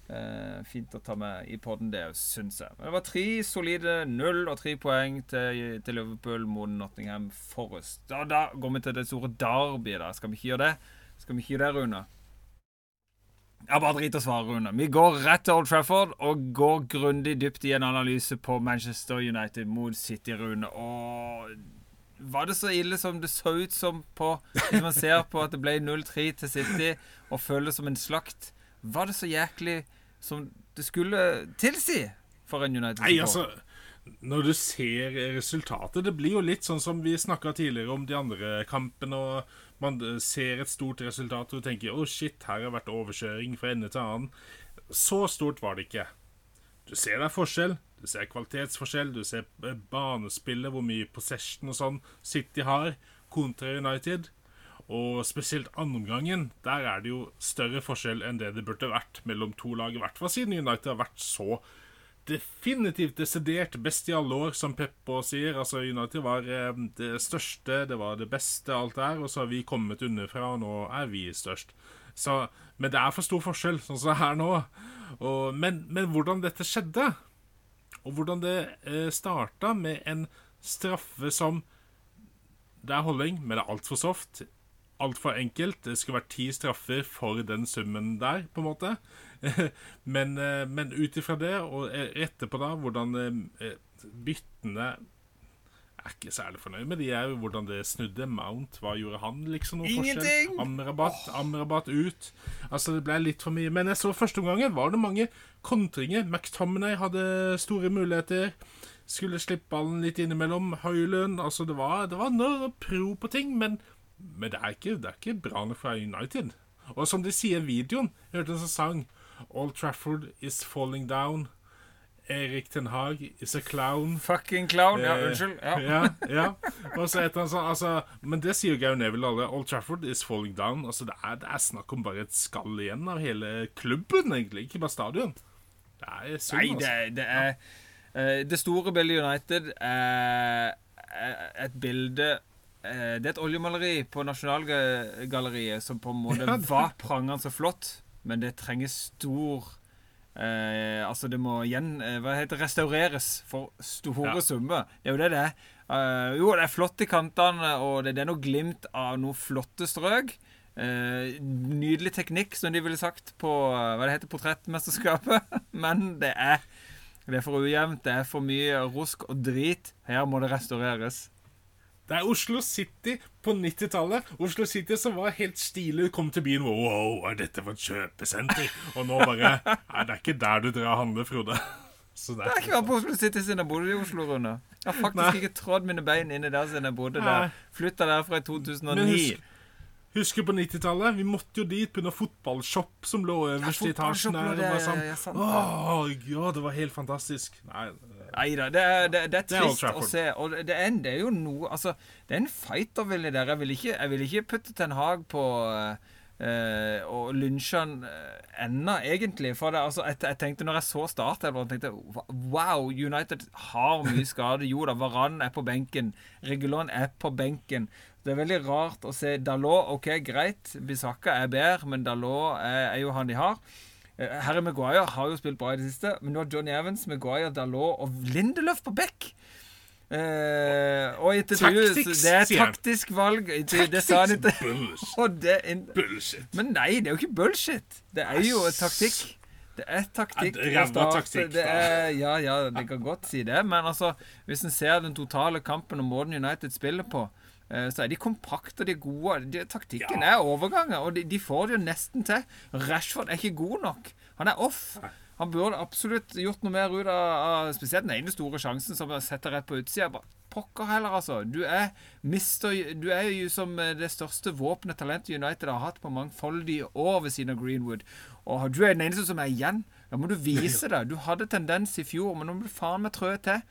Eh, fint å ta med i poden, det syns jeg. Men det var tre solide null og tre poeng til, til, Liverpool mot Nottingham Forest. Da, da går vi til det store derbyet. da. Skal vi ikke gjøre det? Skal vi ikke gjøre det, Rune? Ja, bare drit å svare, Rune. Vi går rett til Old Trafford og går grundig dypt i en analyse på Manchester United mot City, Rune. Og var det så ille som det så ut som på Hvis man ser på at det ble 0-3 til City og føles som en slakt, var det så jæklig som det skulle tilsi for en United? Nei, altså når du ser resultatet Det blir jo litt sånn som vi snakka tidligere om de andre kampene. og Man ser et stort resultat og tenker å oh shit, her har vært overkjøring fra ende til annen. Så stort var det ikke. Du ser det er forskjell. Du ser kvalitetsforskjell, du ser eh, banespillet, hvor mye possession og sånn City har, kontra United. Og spesielt andreomgangen, der er det jo større forskjell enn det det burde vært mellom to lag. I hvert fall siden United har vært så definitivt desidert best i alle år, som Peppo sier. Altså, United var eh, det største, det var det beste, alt der, og så har vi kommet underfra, og nå er vi størst. Så, men det er for stor forskjell, sånn som det er nå. Og, men, men hvordan dette skjedde og hvordan det eh, starta med en straffe som Det er holding, men det er altfor soft. Altfor enkelt. Det skulle vært ti straffer for den summen der, på en måte. men eh, men ut ifra det, og eh, etterpå da, hvordan byttene jeg er ikke særlig fornøyd med de er jo hvordan det snudde. Mount, hva gjorde han? liksom noe Ingenting! forskjell? Amrabat. Amrabat ut. Altså, det ble litt for mye. Men jeg så første omgangen var det mange kontringer. McTominay hadde store muligheter. Skulle slippe ballen litt innimellom. Høylund Altså, det var, det var noe pro på ting, men, men det, er ikke, det, er ikke, bra nok fra United. Og som de sier i videoen, jeg hørte en sånn sang Old Trafford is falling down. Erik Ten Hag is a clown. Fucking clown. Ja, eh, unnskyld. Ja. ja, ja. Og så et sånt, altså, men det sier jo Gary Neville alle. Old Trafford is falling down. Altså, det, er, det er snakk om bare et skall igjen av hele klubben, egentlig. Ikke bare stadion. Det er synd, Nei, det, altså. det er uh, Det store bildet United er et bilde Det er et oljemaleri på Nasjonalgalleriet som på en måte var prangende så flott, men det trenger stor Eh, altså det må igjen eh, Hva heter restaureres for store ja. summer. Det er jo det det er. Uh, jo, det er flott i kantene, og det, det er noe glimt av noe flotte strøk. Uh, nydelig teknikk, som de ville sagt på eh, hva det heter, portrettmesterskapet. Men det er, det er for ujevnt. Det er for mye rusk og drit. Her må det restaureres. Det er Oslo City på 90-tallet. Oslo City som var helt stilig, kom til byen. Wow, er dette for et kjøpesenter? Og nå bare Nei, det er ikke der du drar og handler, Frode. Så det, er ikke bare på Oslo City siden jeg bodde i Oslo, Rune. Jeg har faktisk Nei. ikke trådd mine bein inni der siden jeg bodde der. Flytta derfra i 2009. Husker på 90-tallet? Vi måtte jo dit pga. fotballshop som lå øverst i etasjen. der. Det, sånn, ja, Åh, ja, det var helt fantastisk. Nei, Nei da, det, det, det, er trist det er å se. Og det er, det er, jo noe Altså, det er en fighter-vilje der. Jeg vil ikke, jeg vil ikke putte Ten Hag på uh, og uh, ennå, egentlig. For det, altså, jeg, jeg, tenkte når jeg så startelveren, tenkte wow, United har mye skade. Jo da, Varan er på benken. Regulon er på benken. Det er veldig rart å se Dalot. OK, greit, Bisakka er bedre, men Dalot er, er, jo han de har. Eh, Harry Maguire har jo spilt bra i det siste, men nå har Johnny Evans, Maguire, Dalot og Lindeløf på back. Eh, og intervjuet Det er taktisk valg. Det sa han ikke. Bullshit. Men nei, det er jo ikke bullshit. Det er jo taktikk. Det er taktikk. Ræva taktikk. Det ja, ja, det kan godt si det. Men altså, hvis en ser den totale kampen og måten United spiller på, så er de kompakte og de er gode. De, taktikken ja. er overganger, og de, de, får det jo nesten til. Rashford er ikke god nok. Han er off. Han burde absolutt gjort noe mer ut av, av spesielt den ene store sjansen som setter rett på utsida. Pokker heller, altså. Du er, mister, du er jo som det største våpenet talentet United har hatt på mangfoldige år ved siden av Greenwood. Og du er den eneste som er igjen. Da må du vise det. Du hadde tendens i fjor, men nå må du faen meg trø til.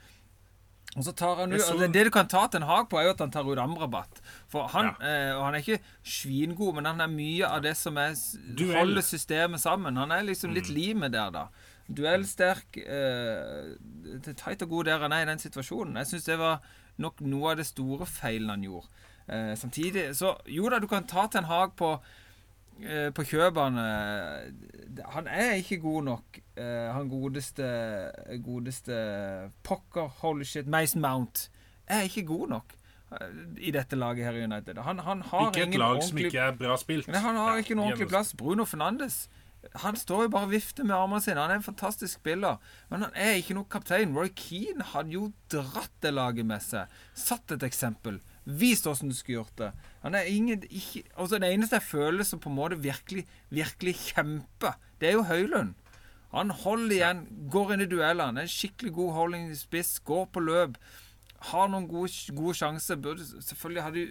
Og så tar han ut, så... Det du kan ta til en hag på, er jo at han tar ut Amrabat. For han, ja. eh, han er ikke svingod, men han er mye av det som er, holder systemet sammen. Han er liksom litt mm. limet der, da. Duellsterk. Eh, tight og god der han er i den situasjonen. Jeg syns det var nok noe av det store feilen han gjorde. Eh, samtidig Så jo da, du kan ta til en hag på på kjøperne Han er ikke god nok. Eh, han godeste godeste pokker, holy shit, Mason Mount er ikke god nok eh, i dette laget her i United. Han, han har ikke et lag som ikke er bra spilt. Nei, han har ikke noen ordentlig plass. Bruno Fernandes han står jo bare og vifter med armene sine. Han er en fantastisk spiller, men han er ikke noen kaptein. Roy Keane hadde jo dratt det laget med seg. Satt et eksempel. Vist åssen du skulle gjort det. Han er ingen, ikke, altså Det eneste jeg føler som på en måte virkelig, virkelig kjemper, det er jo Høylund. Han holder igjen, går inn i duellene. En skikkelig god holding i spiss, går på løp. Har noen gode, gode sjanser. Burde, selvfølgelig hadde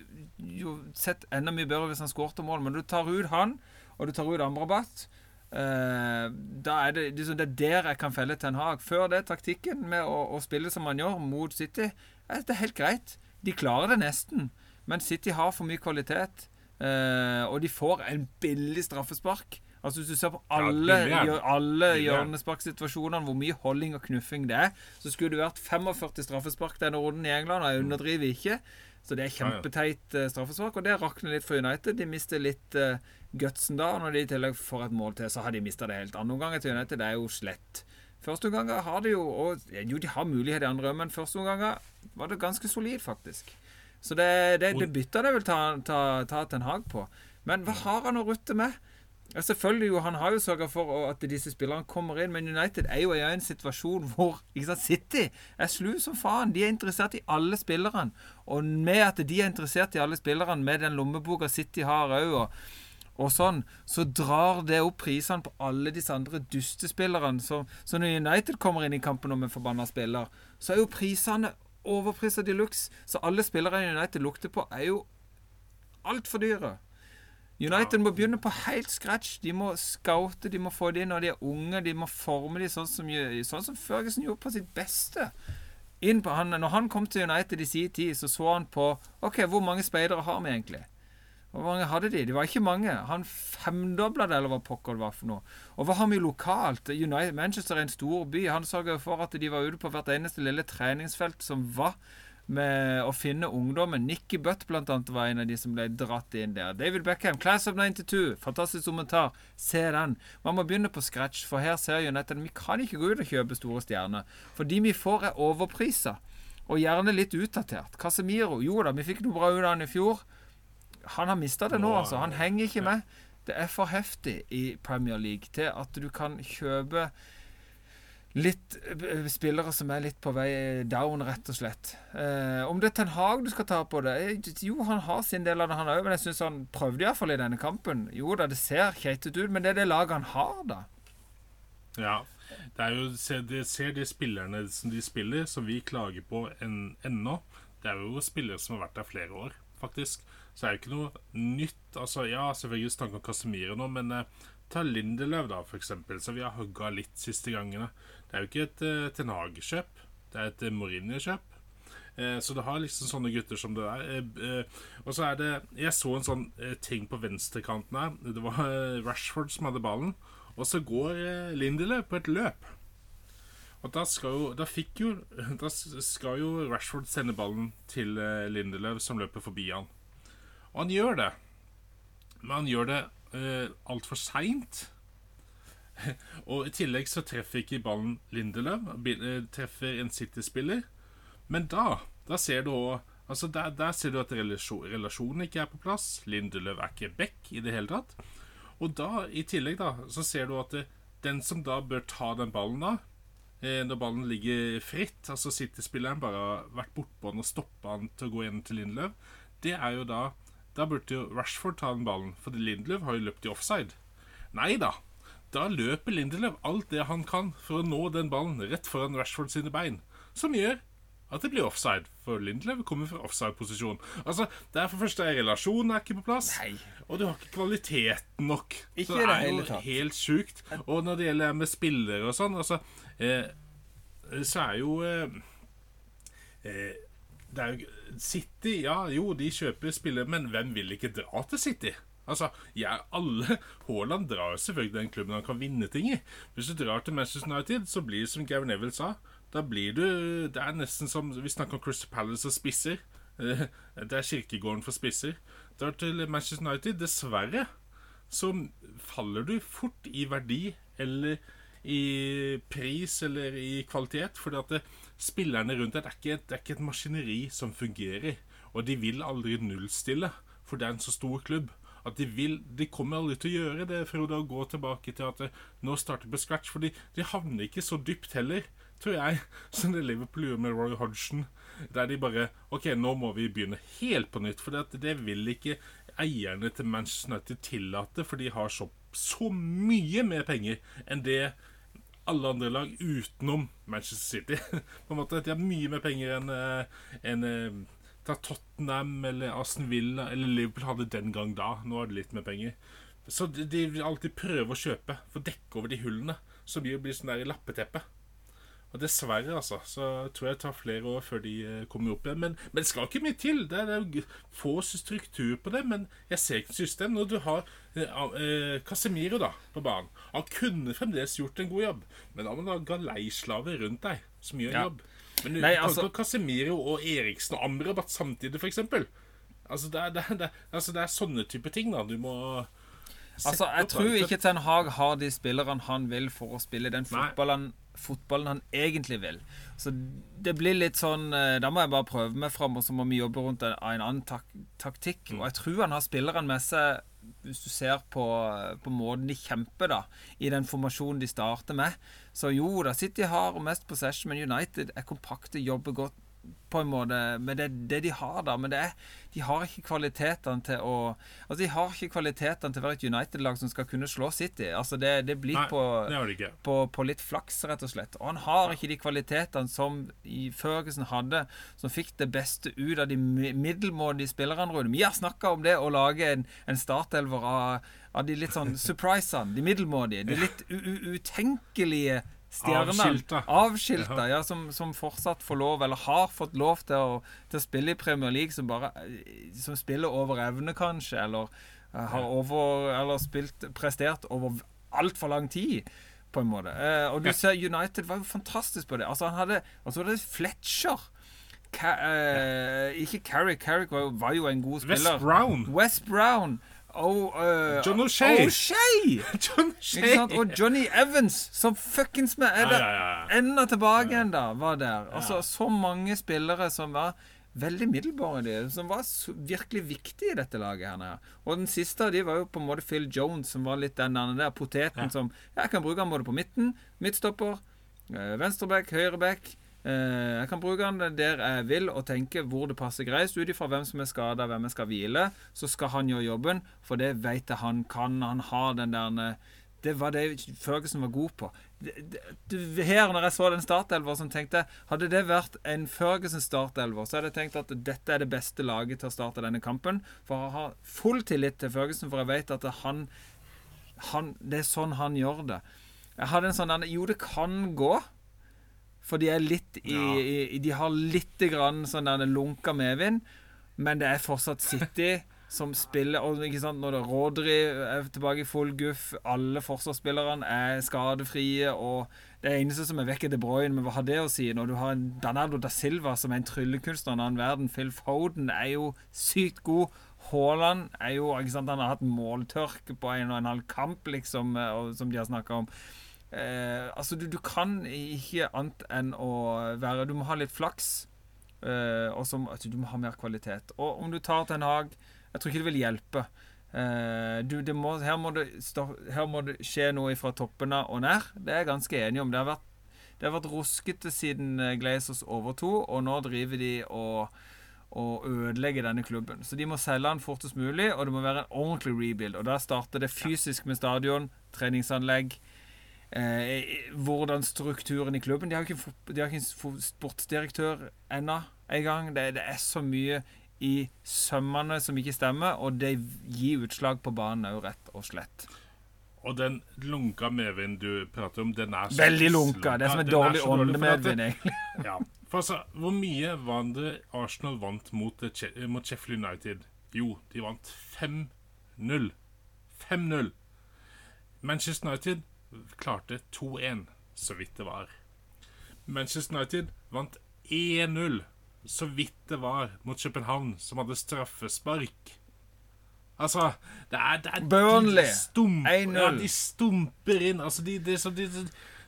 jo sett enda mye bedre hvis han skårte mål, men du tar ut han, og du tar ut Amrabat. Uh, da er det, liksom, det er der jeg kan felle Ten Hag. Før det, taktikken med å, å spille som man gjør mot City, det er helt greit. De klarer det nesten, men City har for mye kvalitet. Uh, og de får en billig straffespark. Altså Hvis du ser på alle, ja, alle hjørnesparksituasjonene, hvor mye holding og knuffing det er, så skulle det vært 45 straffespark denne runden i England. Og jeg underdriver ikke. Så det er kjempeteit uh, straffespark, og det rakner litt for United. De mister litt uh, gutsen da. Når de i tillegg får et mål til, så har de mista det helt. Andre omganger til United det er jo slett. Første omganger har de jo og, Jo, de har mulighet i andre, men første omganger var det ganske solid, faktisk. Så det, det, det bytter det vil ta, ta, ta Ten Hag på. Men hva har han å rutte med? Ja, selvfølgelig jo, Han har jo sørga for at disse spillerne kommer inn, men United er jo i en situasjon hvor sant, City er slu som faen. De er interessert i alle spillerne. Og med at de er interessert i alle spillerne, med den lommeboka City har òg, og, og, sånn, så drar det opp prisene på alle disse andre dustespillerne. Så, så når United kommer inn i kampen om en forbanna spiller, så er jo prisene overpriser de luxe. Så alle spillere United lukter på, er jo altfor dyre. United må begynne på helt scratch. De må scoute, de må få inn når de er unge. De må forme dem sånn som, sånn som Ferguson gjorde på sitt beste. På, han, når han kom til United i sin tid, så så han på OK, hvor mange speidere har vi egentlig? Hvor mange hadde de? Det var ikke mange. Han femdobla det, eller hva pokker det var for noe. Og hva har vi lokalt? United, Manchester er en stor by. Han sørga for at de var ute på hvert eneste lille treningsfelt som var med å finne ungdommen. Nikki Butt blant annet var en av de som ble dratt inn der. David Beckham, Class of 92. Fantastisk kommentar. Se den. Man må begynne på scratch, for her ser United vi kan ikke gå ut og kjøpe store stjerner. For de vi får, er overprisa. Og gjerne litt utdatert. Casemiro, jo da, vi fikk noe bra ut av han i fjor. Han har mista det nå, altså. Han henger ikke med. Det er for heftig i Premier League til at du kan kjøpe litt eh, spillere som er litt på vei down, rett og slett. Eh, om det er Ten Hag du skal ta på det Jo, han har sin del av det, han òg, men jeg syns han prøvde iallfall i denne kampen. Jo da, det ser keitete ut, men det er det laget han har, da. Ja. Det er jo, det ser de spillerne som de spiller, som vi klager på en, ennå. Det er jo spillere som har vært der flere år, faktisk. Så er det ikke noe nytt. Altså, ja, selvfølgelig snakker om Casemiro nå, men eh, ta Lindelöf, da, for eksempel, så vi har hogga litt siste gangene. Det er jo ikke et eh, Ten Hag-kjøp, det er et eh, Mourinho-kjøp. Eh, så det har liksom sånne gutter som det der. Eh, og så er det Jeg så en sånn ting på venstrekanten her. Det var Rashford som hadde ballen. Og så går Lindeløv på et løp. Og da skal jo Da fikk jo Da skal jo Rashford sende ballen til Lindelöf, som løper forbi han. Og han gjør det. Men han gjør det uh, altfor seint. og i tillegg så treffer ikke ballen Lindelöf. Eh, treffer en City-spiller. Men da, da ser du òg Altså der, der, ser du at relasjon, relasjonen ikke er på plass. Lindeløv er ikke back i det hele tatt. Og da, i tillegg, da, så ser du at det, den som da bør ta den ballen da, eh, når ballen ligger fritt, altså City-spilleren bare har vært bortpå den og stoppa han til å gå inn til Lindeløv, det er jo da Da burde jo Rashford ta den ballen, for Lindeløv har jo løpt i offside. Nei da. Da løper Lindeløv alt det han kan for å nå den ballen rett foran Rashford sine bein, som gjør at det blir offside. For Lindeløv kommer fra offside-posisjon. Altså, det er for første Relasjonen er ikke på plass. Nei. Og du har ikke kvaliteten nok. Ikke så det er jo helt sjukt. Og når det gjelder med spillere og sånn, altså eh, Så er jo eh, eh, jo City, ja jo, de kjøper spillere, men hvem vil ikke dra til City? Altså, ja, alle Haaland drar selvfølgelig den klubben han kan vinne ting i. Hvis du drar til Manchester United, så blir det som Gavin Neville sa. Da blir du Det er nesten som Vi snakker om Crystal Palace og spisser. Eh, Det er kirkegården for spisser. Drar til Manchester United, dessverre, så faller du fort i verdi eller i pris eller i kvalitet. Fordi at det, spillerne rundt deg det er, ikke, det er ikke et maskineri som fungerer. Og de vil aldri nullstille, for det er en så stor klubb. At de vil De kommer aldri til å gjøre det, Frode, å gå tilbake til at nå starter på scratch. For de havner ikke så dypt heller, tror jeg, som det Liverpool gjorde med Roy Hodgson. Der de bare OK, nå må vi begynne helt på nytt. For det, det vil ikke eierne til Manchester United tillate, for de har så, så mye mer penger enn det alle andre lag utenom Manchester City. på en måte, De har mye mer penger enn en, enn, eh, ta Tottenham eller Aston Villa eller Liverpool hadde den gang da. Nå har de litt mer penger. Så de, de vil alltid prøve å kjøpe for å dekke over de hullene. Så blir det sånn der lappeteppe. Og dessverre, altså, så tror jeg det tar flere år før de eh, kommer opp igjen. Men, men det skal ikke mye til. Det er, det er få struktur på det. Men jeg ser ikke system. Når du har eh, eh, Casemiro da, på banen Han kunne fremdeles gjort en god jobb, men da må du ha galeislaver rundt deg som gjør Ja. jobb. Men du Nei, kan altså- ikke ha Casemiro og Eriksen og Amrabat samtidig, f.eks. Altså, det er, det, er, det, altså, det er sånne type ting da du må Altså, jeg tror ikke Ten Hag har de spillerne han vil for å spille den fotballen, fotballen han egentlig vil. Så det blir litt sånn eh, Da må jeg bare prøve meg fram, og så må vi jobbe rundt en, en annen tak taktikk. Mm. Og jeg tror han har spilleren med seg, hvis du ser på, på måten de kjemper da i den formasjonen de starter med. Så jo da, City har mest possession, men United er kompakte, jobber godt på en måte med det, det de har da, men det er, de har ikke kvalitetene til å Altså, de har ikke kvalitetene til å være et United-lag som skal kunne slå City. Altså, det, det blir Nei, på, det på, på litt flaks, rett og slett. Og han har ikke de kvalitetene som Førgesen hadde, som fikk det beste ut av de middelmådige spillerne. rundt. Vi har snakka om det å lage en, en startelver av, av de litt sånn surprisene, de middelmådige. De litt utenkelige stjernene. Avskilta. Avskilta, ja, som, som fortsatt får lov, eller har fått lov til å, til å spille i Premier League, som bare Som spiller over evne, kanskje, eller eh, har over Eller spilt prestert over altfor lang tid. På en måte. Eh, og du ser United var jo fantastisk på det. Altså Han hadde altså det er Fletcher. Ka, eh, ikke Carrick. Carrick var jo, var jo en god West spiller. Brown. West Brown. Og, uh, John O'Shea. O'Shea! John Ikke sant? Og Johnny Evans, som fuckings med er ja. enda tilbake igjen, da, var der. Altså, så mange spillere som var veldig middelmådige, som var virkelig viktige i dette laget. her. Og den siste av de var jo på en måte Phil Jones, som var litt den der poteten Ja. som Jeg kan bruke han både på midten, midtstopper, eh, venstreback, høyreback. Eh, jeg kan bruke han der jeg vil, og tenke hvor det passer greit. Ut ifra hvem som er skada, hvem jeg skal hvile, så skal han gjøre jobben, for det vet jeg han kan. Han har den der Det var det Førgesen var god på. Her, når jeg så den startelver, som tenkte Hadde det vært en Førgesen startelver, så hadde jeg tenkt at dette er det beste laget til å starte denne kampen. For jeg har full tillit til Førgesen, for jeg vet at han, han Det er sånn han gjør det. Jeg hadde en sånn Jo, det kan gå. For de er litt i, Ja. i De har litt grann sånn der lunka medvind, men det er fortsatt City som spiller og ikke sant, Når det Rodri er tilbake i full guff, alle forsvarsspillerne er skadefrie, og det eneste som er vekk, er De Bruyne. Men hva har det å si når du har en Danardo da Silva som er en tryllekunstner av en annen verden? Phil Foden er jo sykt god. Haaland er jo ikke sant, Han har hatt måltørke på en og en halv kamp, liksom, eh, og, som de har snakka om. Eh, altså, du, du kan ikke annet enn å være Du må ha litt flaks. eh, og som, altså, du må ha mer kvalitet. Og om du tar Ten Hag Jeg tror ikke det vil hjelpe. Eh, du, må, her, må det, her, må det, skje noe fra toppene og ned. Det er jeg ganske enig om. Det har vært, det har vært ruskete siden Glazers overtok, og nå driver de og, og ødelegge denne klubben. Så de må selge den fortest mulig, og det må være en ordentlig rebuild. Og Da starter det fysisk med stadion, treningsanlegg eh, hvordan strukturen i klubben De har ikke, de har ikke sportsdirektør ennå engang. Det, det er så mye i sømmene som ikke stemmer, og det gir utslag på banen òg, rett og slett. Og den lunka medvinden du prater om, den er så Veldig lunka. Det er som en dårlig åndemedvind, egentlig. ja. For altså, Hvor mye var det Arsenal vant mot, mot Sheffield United? Jo, de vant 5-0. 5-0. Manchester United klarte 2-1, så vidt det var. Manchester United vant 1-0, så vidt det var, mot København, som hadde straffespark. Altså, det er, det er Burnley 1-0. Ja, de stumper inn. Altså, de, de, de,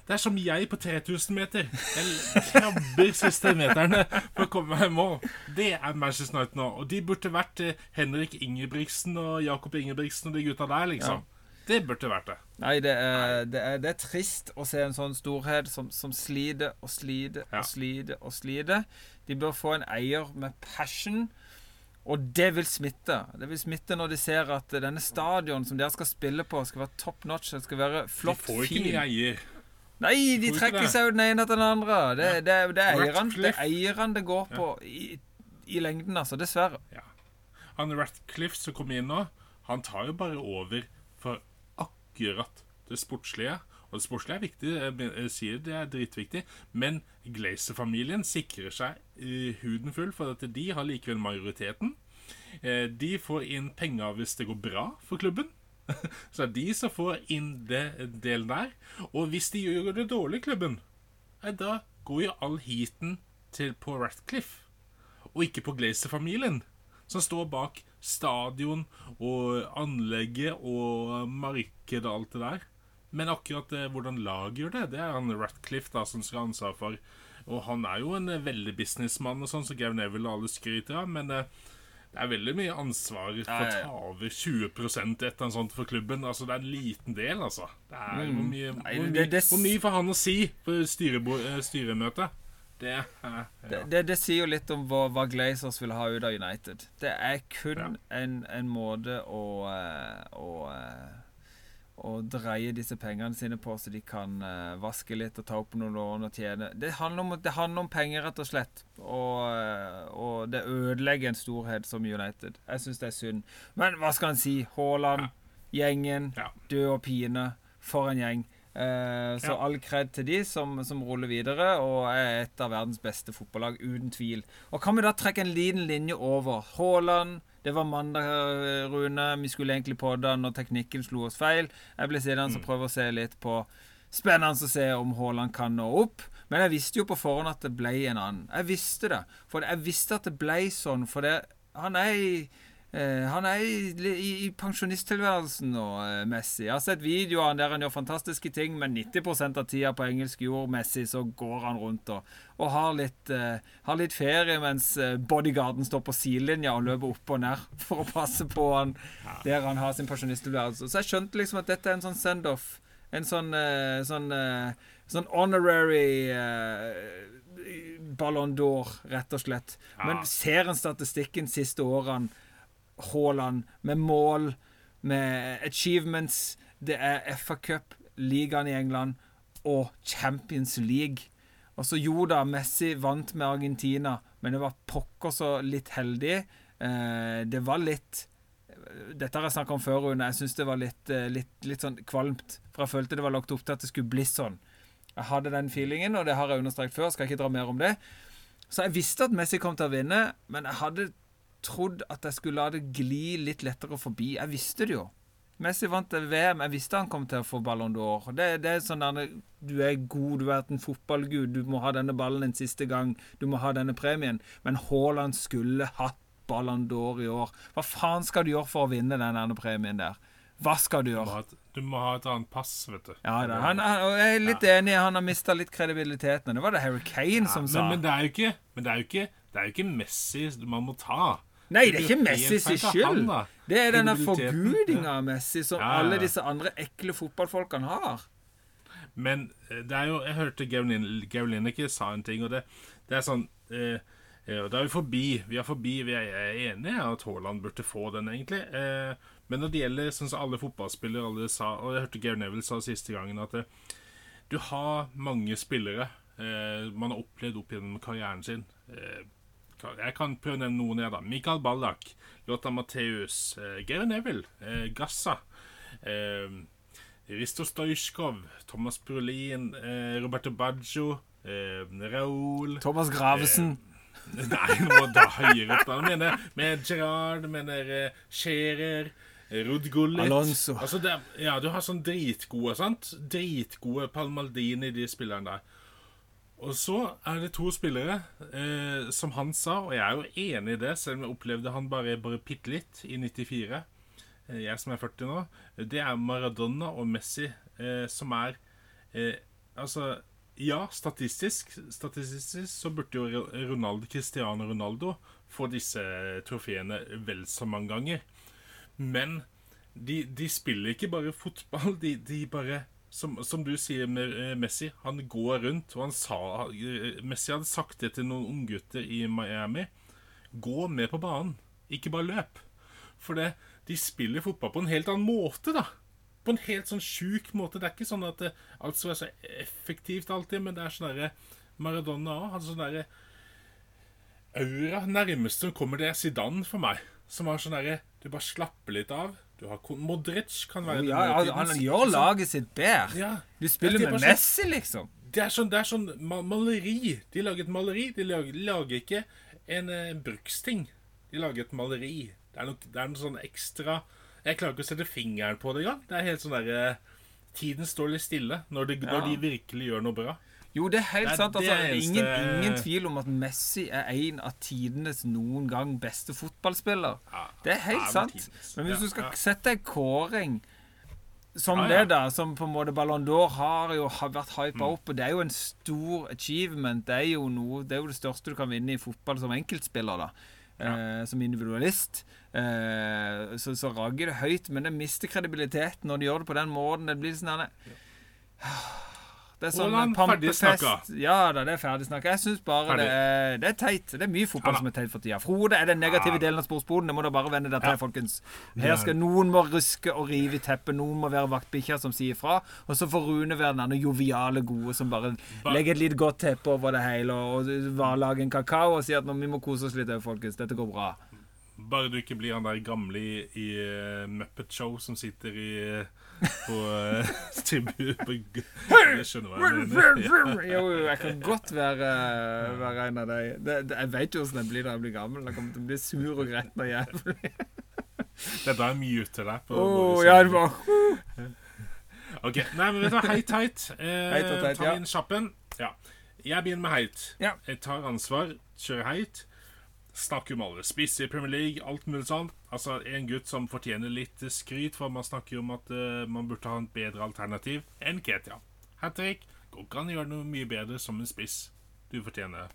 det er som jeg på 3000 meter. Jeg krabber siste meterne for å komme meg i mål. Det er Manchester United nå. Og de burde vært eh, Henrik Ingebrigtsen og Jakob Ingebrigtsen og de gutta der, liksom. Ja. Det burde vært det. Nei, det er, det er, det er trist å se en sånn storhet som, som sliter og sliter ja. og sliter og sliter. De bør få en eier med passion. Og det vil smitte. Det vil smitte når de ser at denne stadion som dere skal spille på, skal være top notch. Det skal være flott, fin. De får ikke fin. eier. Nei, de trekker seg jo den ene etter den andre. Det, det, det er eierne det, det går på i, i, lengden, altså. Dessverre. Ja. Han Ratcliffe som kom inn nå, han tar jo bare over for akkurat det sportslige. Og det sportslige er viktig, jeg sier det er dritviktig, men Glazer-familien sikrer seg huden full, for at de har likevel majoriteten. Uh, de får inn penger hvis det går bra for klubben. Så det er de som får inn det delen der. Og hvis de gjør det dårlig, klubben, da går jo all heaten til på Ratcliffe, og ikke på Glazer-familien, som står bak stadion og anlegget og markedet og alt det der. Men akkurat eh, hvordan laget gjør det, det er han Ratcliffe da, som skal ha ansvar for. Og han er jo en eh, veldig businessmann, og sånn, så Gav Neville og alle skryter av. Men eh, det er veldig mye ansvar for å ta over 20% etter en sånt for klubben. Altså, Det er en liten del, altså. Det er, mm. hvor, mye, hvor, mye, hvor mye for han å si på eh, styremøtet? Det, ja. det, det, det, sier jo litt om hva, hva, Glazers vil ha ut av United. Det er kun ja. en, en, måte å, eh, å, eh, å, dreie disse pengene sine på, så de kan uh, vaske litt og ta opp noen lån og tjene. Det handler, om, det handler om penger, rett og slett. Og, og det ødelegger en storhet som United. Jeg syns det er synd. Men hva skal en si? Haaland, ja. gjengen, død og pine. For en gjeng. Eh, så ja. all kred til de som, som, ruller videre og er et av verdens beste fotballag, uten tvil. Og kan vi da trekke en liten linje over? Haaland Det var mandag, eh, Rune. Vi skulle egentlig på det når teknikken slo oss feil. Jeg ble sittende mm. og prøve å se litt på Spennende å se om Haaland kan nå opp. Men jeg visste jo på forhånd at det ble en annen. Jeg visste det. For jeg visste at det ble sånn. For det, han er i han er i, i, i pensjonisttilværelsen nå, eh, Messi. Jeg har sett videoer der han gjør fantastiske ting, men 90% av tida på engelsk jord Messi, så går han rundt og, og har, litt, uh, har, litt, ferie mens bodyguarden står på sidelinja og løper opp og ned for å passe på han der han har sin pensjonisttilværelse. Så jeg skjønte liksom at dette er en sånn send-off. En sånn, uh, sånn, uh, sånn honorary Ballon d'Or, rett og slett. Men ser en statistikken siste årene Haaland, med mål, med achievements. Det er FA Cup, ligaen i England og Champions League. Og så jo da, Messi vant med Argentina, men det var pokker så litt heldig. Eh, det var litt Dette har jeg snakka om før, Rune. Jeg syns det var litt, eh, litt, litt, sånn kvalmt. For jeg følte det var lagt opp til at det skulle bli sånn. Jeg hadde den feelingen, og det har jeg understreket før. Skal ikke dra mer om det. Så jeg visste at Messi kom til å vinne, men jeg hadde trodd at jeg skulle la det gli litt lettere forbi. Jeg visste det jo. Messi vant VM. Jeg visste han kom til å få Ballon d'Or. Det, det, er sånn der, Du er god, du er en fotballgud, du må ha denne ballen en siste gang. Du må ha denne premien. Men Haaland skulle hatt Ballon d'Or i år. Hva faen skal du gjøre for å vinne den premien der? Hva skal du gjøre? Du må ha et annet pass, vet du. Ja, da, han, jeg er litt ja. enig. Han har mista litt kredibiliteten. Det var det Harry Kane ja, som sa. Men, men, det er jo ikke, men det er jo ikke Det er jo ikke Messi man må ta. Nei, det er ikke Messi sin skyld. Det er denne forgudinga av Messi som alle disse andre ekle fotballfolkene har. Men eh, det er jo Jeg hørte Gaul Lineker sa en ting, og det, det er sånn eh, eh, Da er vi forbi. Vi er forbi, vi er enige at Haaland burde få den, egentlig. Eh, men når det gjelder sånn som alle fotballspillere alle sa, og jeg hørte Gary Neville sa siste gangen, at det, eh, du har mange spillere eh, man har opplevd opp gjennom karrieren sin. Jeg kan prøve å nevne noen, her, da. Mikael Ballack, Lotta Matheus, Geir Neville, Gassa. Eh, Risto Stoyskov Thomas Brolin, eh, Roberto Baggio, eh, Raoul Thomas Gravesen. Eh, nei, nå da høyere opp. Jeg mener, med Gerard, mener eh, Scherer, Rud Gullit Alonso. Altså det, ja, du har sånn dritgode, sant? Dritgode Palmaldini, de spillerne der. Og så er det to spillere, eh, som han sa, og jeg er jo enig i det, selv om jeg opplevde han bare, bare bitte litt i 94. Eh, jeg som er 40 nå, det er Maradona og Messi eh, som er eh, Altså, ja, statistisk, statistisk så burde jo Ronaldo, Cristiano Ronaldo få disse trofeene vel så mange ganger. Men de, de spiller ikke bare fotball, de, de bare som, som, du sier med eh, Messi, han går rundt, og han sa Messi hadde sagt det til noen unggutter i Miami. Gå med på banen, ikke bare løp. For det, de spiller fotball på en helt annen måte, da. På en helt sånn sjuk måte. Det er ikke sånn at det, alt skal være så effektivt alltid, men det er sånn derre Maradona òg hadde sånn derre aura. Nærmeste kommer, det Zidane for meg. Som har sånn derre Du bare slapper litt av. Du har Modric kan være oh, ja, ja, Han gjør laget sitt bedre. Ja, du spiller med sånn- Messi, liksom. Det er sånn, det er sånn maleri. De lager et maleri. De lager, lager ikke en eh, bruksting. De lager et maleri. Det er, noe, det er noe sånn ekstra Jeg klarer ikke å sette fingeren på det engang. Det er helt sånn derre eh, Tiden står litt stille når, det, når, de virkelig gjør noe bra. Jo, det er helt det er sant. Altså, eneste... ingen, ingen, tvil om at Messi er en av tidenes noen gang beste fotballspiller. Ja, det er helt sant. Tidens. Men hvis ja, du skal ja. sette en kåring som det, da, som på en måte Ballon d'Or har jo har vært hypa mm. opp, og det er jo en stor achievement. Det er jo noe, det er jo det største du kan vinne i fotball som enkeltspiller. da eh, som individualist. Eh, så, så rager det høyt, men det mister kredibiliteten når de gjør det på den måten. Det blir sånn ja. Det er sånn pampefest. Ja da, det er ferdig snakka. Jeg syns bare det er, det er, teit. Det er mye fotball som er teit for tida. Frode er den negative delen av sportsboden. Det må da bare vende deg til, folkens. Her skal Noen må ruske og rive i teppet. Noen må være vaktbikkja som sier fra. Og så får Rune være den joviale gode som bare legger et litt godt teppe over det hele og, og en kakao og sier at vi må kose oss litt, folkens. Dette går bra. Bare du ikke blir han der gamle i, i uh, Muppet Show som sitter i på uh, Jeg skjønner hva jeg mener. Jo, jeg kan godt være, være en av deg Det, det, jeg vet jo åssen jeg blir da jeg blir gammel. Jeg kommer til å bli sur og gretten og jævlig. Dette er mye ute der. På, oh, ja, det var OK. Nei, men vet du hva, heit, heit. Eh, heit, heit ta inn kjappen. Ja. Jeg begynner med heit. Ja. Jeg tar ansvar, kjører heit. Snakker om alle spisse i Premier League, alt mulig sånn. Altså, En gutt som fortjener litt skryt, for man snakker jo om at uh, man burde ha en bedre alternativ enn Ketia. Hat trick. Går ikke an å gjøre noe mye bedre som en spiss. Du fortjener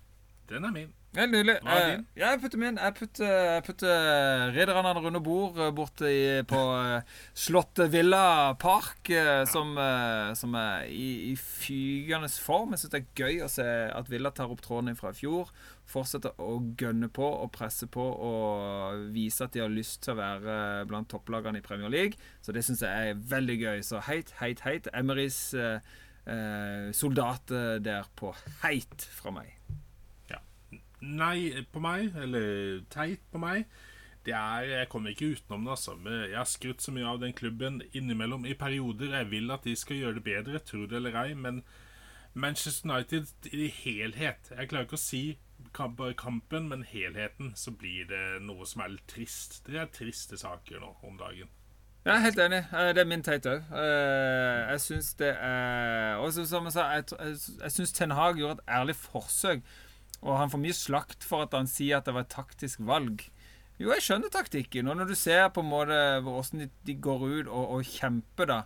Den er min. Helt nydelig. Eh, jeg putter min. Jeg putter, jeg putter ridderne runde bord eh, borte i, på eh, Slottet Villa Park, som, som, er i, i fygende form. Jeg syns det er gøy å se at Villa tar opp tråden fra i fjor. Fortsetter å gønne på og presse på og vise at de har lyst til å være blant topplagene i Premier League. Så det syns jeg er veldig gøy. Så heit, heit, heit. Emerys eh, soldat der på heit fra meg nei på meg, eller teit på meg, det er Jeg kommer ikke utenom det, altså. Jeg har skrutt så mye av den klubben innimellom i perioder. Jeg vil at de skal gjøre det bedre, tro det eller ei, men Manchester United i helhet Jeg klarer ikke å si kampen, men helheten, så blir det noe som er litt trist. Det er triste saker nå om dagen. Jeg er helt enig. Eh, det er min teit òg. Eh, jeg syns det er Og som jeg sa, jeg, jeg syns Ten Hag gjorde et ærlig forsøk og han får mye slakt for at han sier at det var et taktisk valg. Jo, jeg skjønner taktikken. Og når du ser på en måte hvordan de, går ut og, og, kjemper, da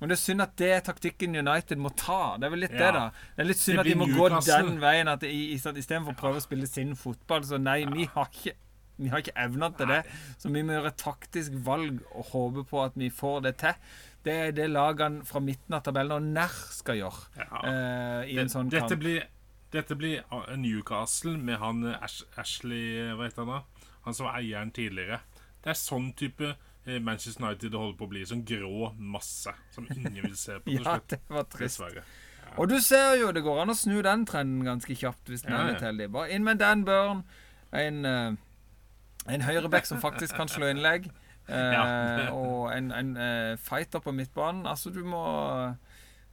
Men det er synd at det er taktikken United må ta. Det er vel litt ja. det, da. Det er litt synd at de må Newcastle. gå den veien. At Istedenfor å prøve å spille sin fotball. Så nei, vi har ikke vi har ikke evna til det, så vi må gjøre et taktisk valg og håpe på at vi får det til. Det er det lagene fra midten av tabellen og nær skal gjøre. Ja. Uh, i en sånn dette, blir, dette blir Newcastle med han Ash, Ashley Hva heter han da? Han som var eieren tidligere. Det er sånn type Eh, Manchester United holder på å bli sånn grå masse som ingen vil se på. ja, det var trist. Dessverre. Ja. Og du ser jo, det går an å snu den trenden ganske kjapt hvis den ja, er litt heldig. Bare inn med Dan Burn, en, en høyreback som faktisk kan slå innlegg, uh, og en, en fighter på midtbanen. Altså, du må,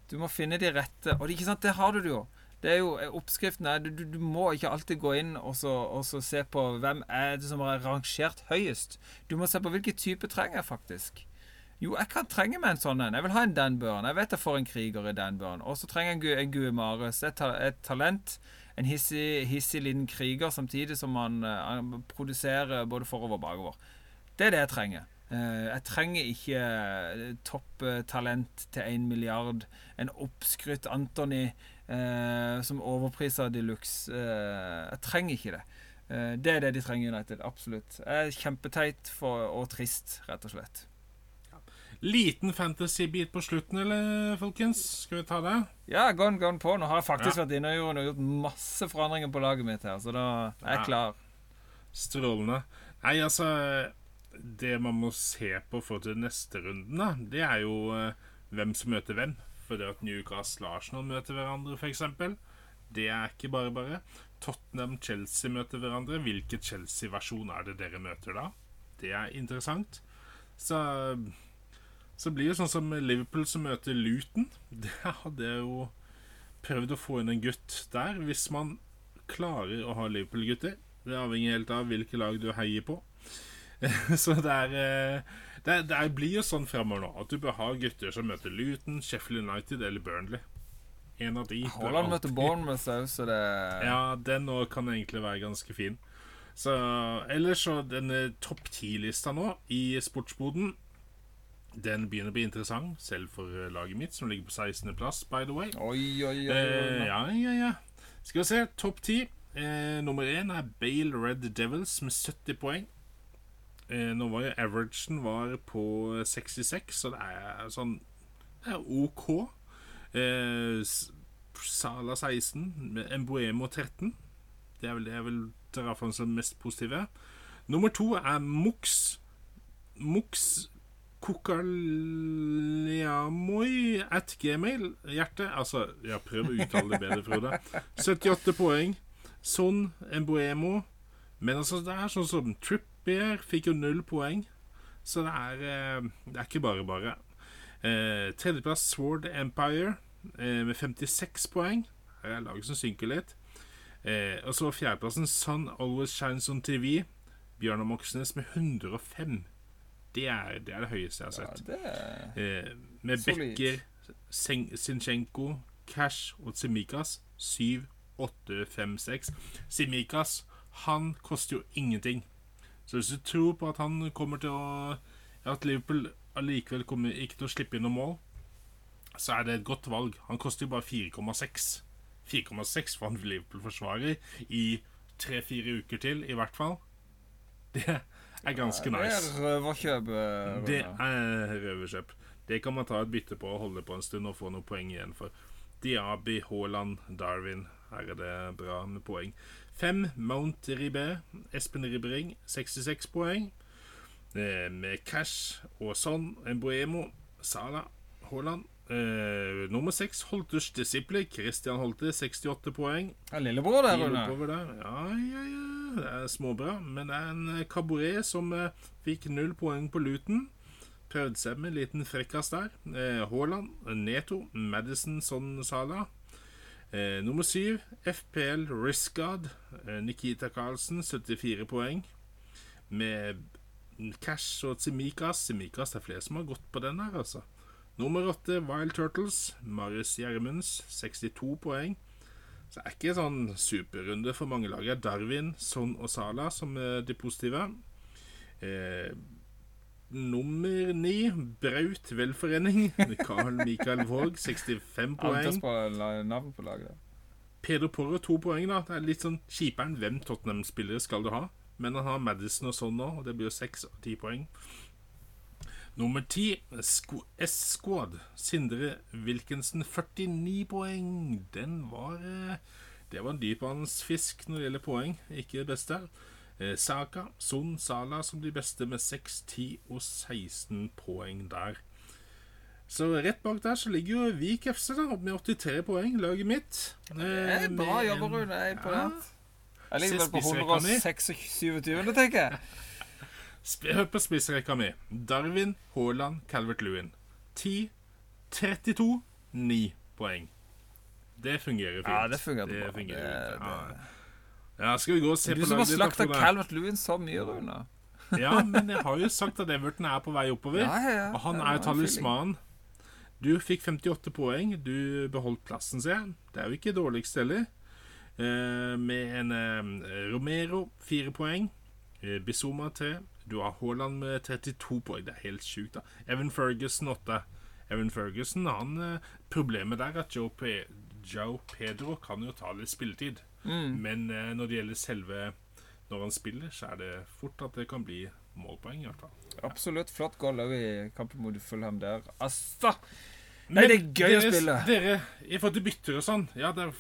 du må finne de rette Og det, ikke sant, det har du jo. Det er jo eh, Oppskriften er du, du, må ikke alltid gå inn og, så, og så se på hvem er det som er rangert høyest. Du må se på hvilken type trenger jeg faktisk. Jo, jeg kan trenge meg en sånn en. Jeg vil ha en Danburn. Jeg vet jeg får en kriger i Danburn. Og så trenger jeg en, en Gue Mares. Et, talent. En hissig, hissig liten kriger, samtidig som han, han eh, produserer både forover og bakover. Det er det jeg trenger. Uh, jeg trenger ikke topptalent til én milliard. En oppskrytt Anthony eh, som overpriser de luxe. Eh, jeg trenger ikke det. Eh, det er det de trenger United. Absolutt. Jeg er kjempeteit for, og trist, rett og slett. Liten fantasy-bit på slutten, eller, folkens? Skal vi ta det? Ja, gone, gone på. Nå har jeg faktisk ja. vært inne og gjort masse forandringer på laget mitt her, så da er jeg ja. klar. Strålende. Nei, altså Det man må se på for til neste runden, da, det er jo uh, hvem som møter hvem fordi at Newcastle og Arsenal møter hverandre, f.eks. Det er ikke bare bare. Tottenham-Chelsea møter hverandre. Hvilken Chelsea-versjon er det dere møter da? Det er interessant. Så, så blir det sånn som Liverpool som møter Luton. Det hadde jeg jo prøvd å få inn en gutt der. Hvis man klarer å ha Liverpool-gutter. Det avhenger helt av hvilke lag du heier på. så det er eh, det, det blir jo sånn fremover nå at du bør ha gutter som møter Luton, Sheffield United eller Burnley. En av de. Haaland møter Bournemouth òg, så det Ja, den nå kan egentlig være ganske fin. Så Ellers så denne topp ti-lista nå i sportsboden den begynner å bli interessant, selv for laget mitt, som ligger på 16.-plass, by the way. Oi, oi, oi, eh, ja, ja, ja. Skal vi se. Topp ti. Eh, nummer én er Bale Red Devils med 70 poeng. Eh, nå var jo averagen var på 66, så det er sånn Det er OK. Eh, Sala 16, Emboemo 13. Det er vel det jeg vil dra fram som mest positive. Nummer to er Mux. Mux Kokaliamoi at gmail. Hjerte. Altså, jeg prøver å uttale det bedre, Frode. 78 poeng. Son Emboemo. Men altså, det er sånn som Trip Trippier fikk jo null poeng, så det er, eh, det er ikke bare bare. Eh, tredjeplass Sword Empire eh, med 56 poeng. Her er laget som synker litt. Eh, og så fjerdeplassen Sun Always Shines on TV. Bjørnar Moxnes med 105. Det er, det er, det høyeste jeg har sett. Ja, eh, med solid. Becker, Sinchenko, Cash og Simikas 7, 8, 5, 6. Simikas han koster jo ingenting. Så hvis du tror på at han kommer til å At Liverpool allikevel kommer ikke til å slippe inn noe mål, så er det et godt valg. Han koster jo bare 4,6. 4,6 for han Liverpool-forsvarer i tre-fire uker til, i hvert fall. Det er ganske nice. Det er røverkjøp. Eh, det er røverkjøp. Det kan man ta et bytte på og holde på en stund og få noen poeng igjen for. Diaby, Haaland, Darwin. Her er det bra med poeng. Fem Mount Ribé. Espen Ribbering, 66 poeng. Eh, med Cash og Son, Emboemo, Sala, Haaland. Eh, nummer seks, Holters Disciple, Christian Holte, 68 poeng. Ja, Lillebror der, Rune. Ja, ja, ja. Det er småbra. Men det er en kabaret som eh, fikk null poeng på Luton. Prøvde seg med en liten frekkas der. Eh, Haaland, Neto, Madison, Son Sala. Eh, nummer syv, FPL Riskard. Eh, Nikita Karlsen, 74 poeng. Med Cash og. Tsimikas det er flere som har gått på den her, altså. Nummer åtte, Wild Turtles. Marius Gjermunds, 62 poeng. Så det er ikke sånn superrunde for mange lag. Darwin, Son og Sala som er de positive. Eh, Nummer ni, Braut velforening. Carl Michael Våg, 65 poeng. navn på laget. Peder Porre, to poeng. da Det er litt sånn kjiperen. hvem Tottenham-spillere skal du ha. Men han har Madison og sånn nå, og det blir jo seks av ti poeng. Nummer ti, S-Squad. Sindre Wilkinson, 49 poeng. Den var eh, Det var en dypvannsfisk når det gjelder poeng. Ikke det beste. Eh, Saka, Son, Sala som de beste med 6, 10 og 16 poeng der. Så rett bak der så ligger jo Vik FC da, med 83 poeng, laget mitt. Det er eh, bra jobba, Rune. Jeg er imponert. Jeg ligger vel på 126, tenker jeg. Hør på spissrekka mi. Darwin, Haaland, Calvert Lewin. 10, 32, 9 poeng. Det fungerer fint. Ja, det fungerer det. Fungerer det, det, ja, skal vi gå og se du på som har slakta Calvert Lewin så mye, Rune. ja, men jeg har jo sagt at Everton er på vei oppover. Ja, ja, ja. Og han er talisman. Du fikk 58 poeng. Du beholdt plassen, ser jeg. Det er jo ikke dårligst heller. Eh, med en eh, Romero, fire poeng. Eh, Bizoma tre. Du har Haaland med 32 poeng. Det er helt sjukt, da. Evan Ferguson, åtte. Evan Ferguson, han eh, Problemet der er at Joe, Pe Joe Pedro kan jo ta litt spilletid. Mm. Men eh, når det gjelder selve Når han spiller, så er det fort at det kan bli målpoeng. i hvert fall. Absolutt. Flott goal òg i kampen mot Fulham der. Altså Nei, det er gøy deres, å spille. Dere, I forhold til bytter og sånn Ja, det er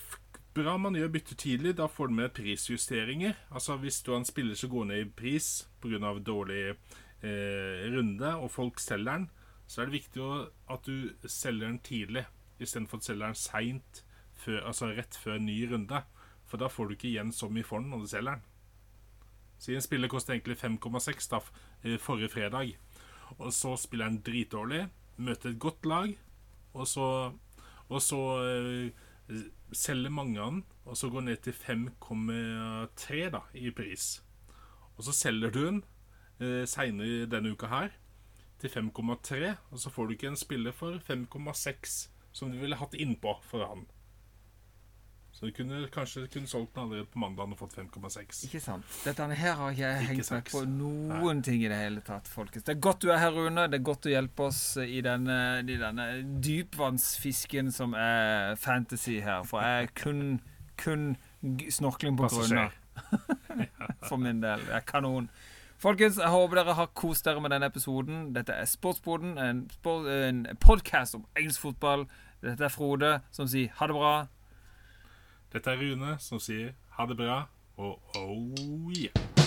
bra man gjør bytter tidlig. Da får du med prisjusteringer. Altså Hvis du har en spiller som går ned i pris pga. dårlig eh, runde, og folk selger den, så er det viktig at du selger den tidlig istedenfor du selger den seint, altså rett før en ny runde. For da får du ikke igjen så mye for den når du selger den. Så en spiller koster egentlig 5,6 da eh, forrige fredag. Og så spiller han dritdårlig, møter et godt lag, og så, og så uh, selger mange av den, og så går ned til 5,3 da i pris. Og så selger du den uh, seinere denne uka her til 5,3, og så får du ikke en spiller for 5,6 som du ville hatt innpå for han. Så du kunne kanskje kunne solgt den allerede på mandag og fått 5,6. Ikke sant. Dette her har ikke jeg hengt meg på noen Nei. ting i det hele tatt, folkens. Det er godt du er her, Rune. Det er godt du hjelper oss i denne, i denne dypvannsfisken som er fantasy her. For jeg er kun, kun snorkling på grunner. For min del. Jeg er kanon. Folkens, jeg håper dere har kost dere med denne episoden. Dette er Sportsboden, en, sport, en podkast om engelsk fotball. Dette er Frode som sier ha det bra. Dette er Rune som sier ha det bra og oh yeah.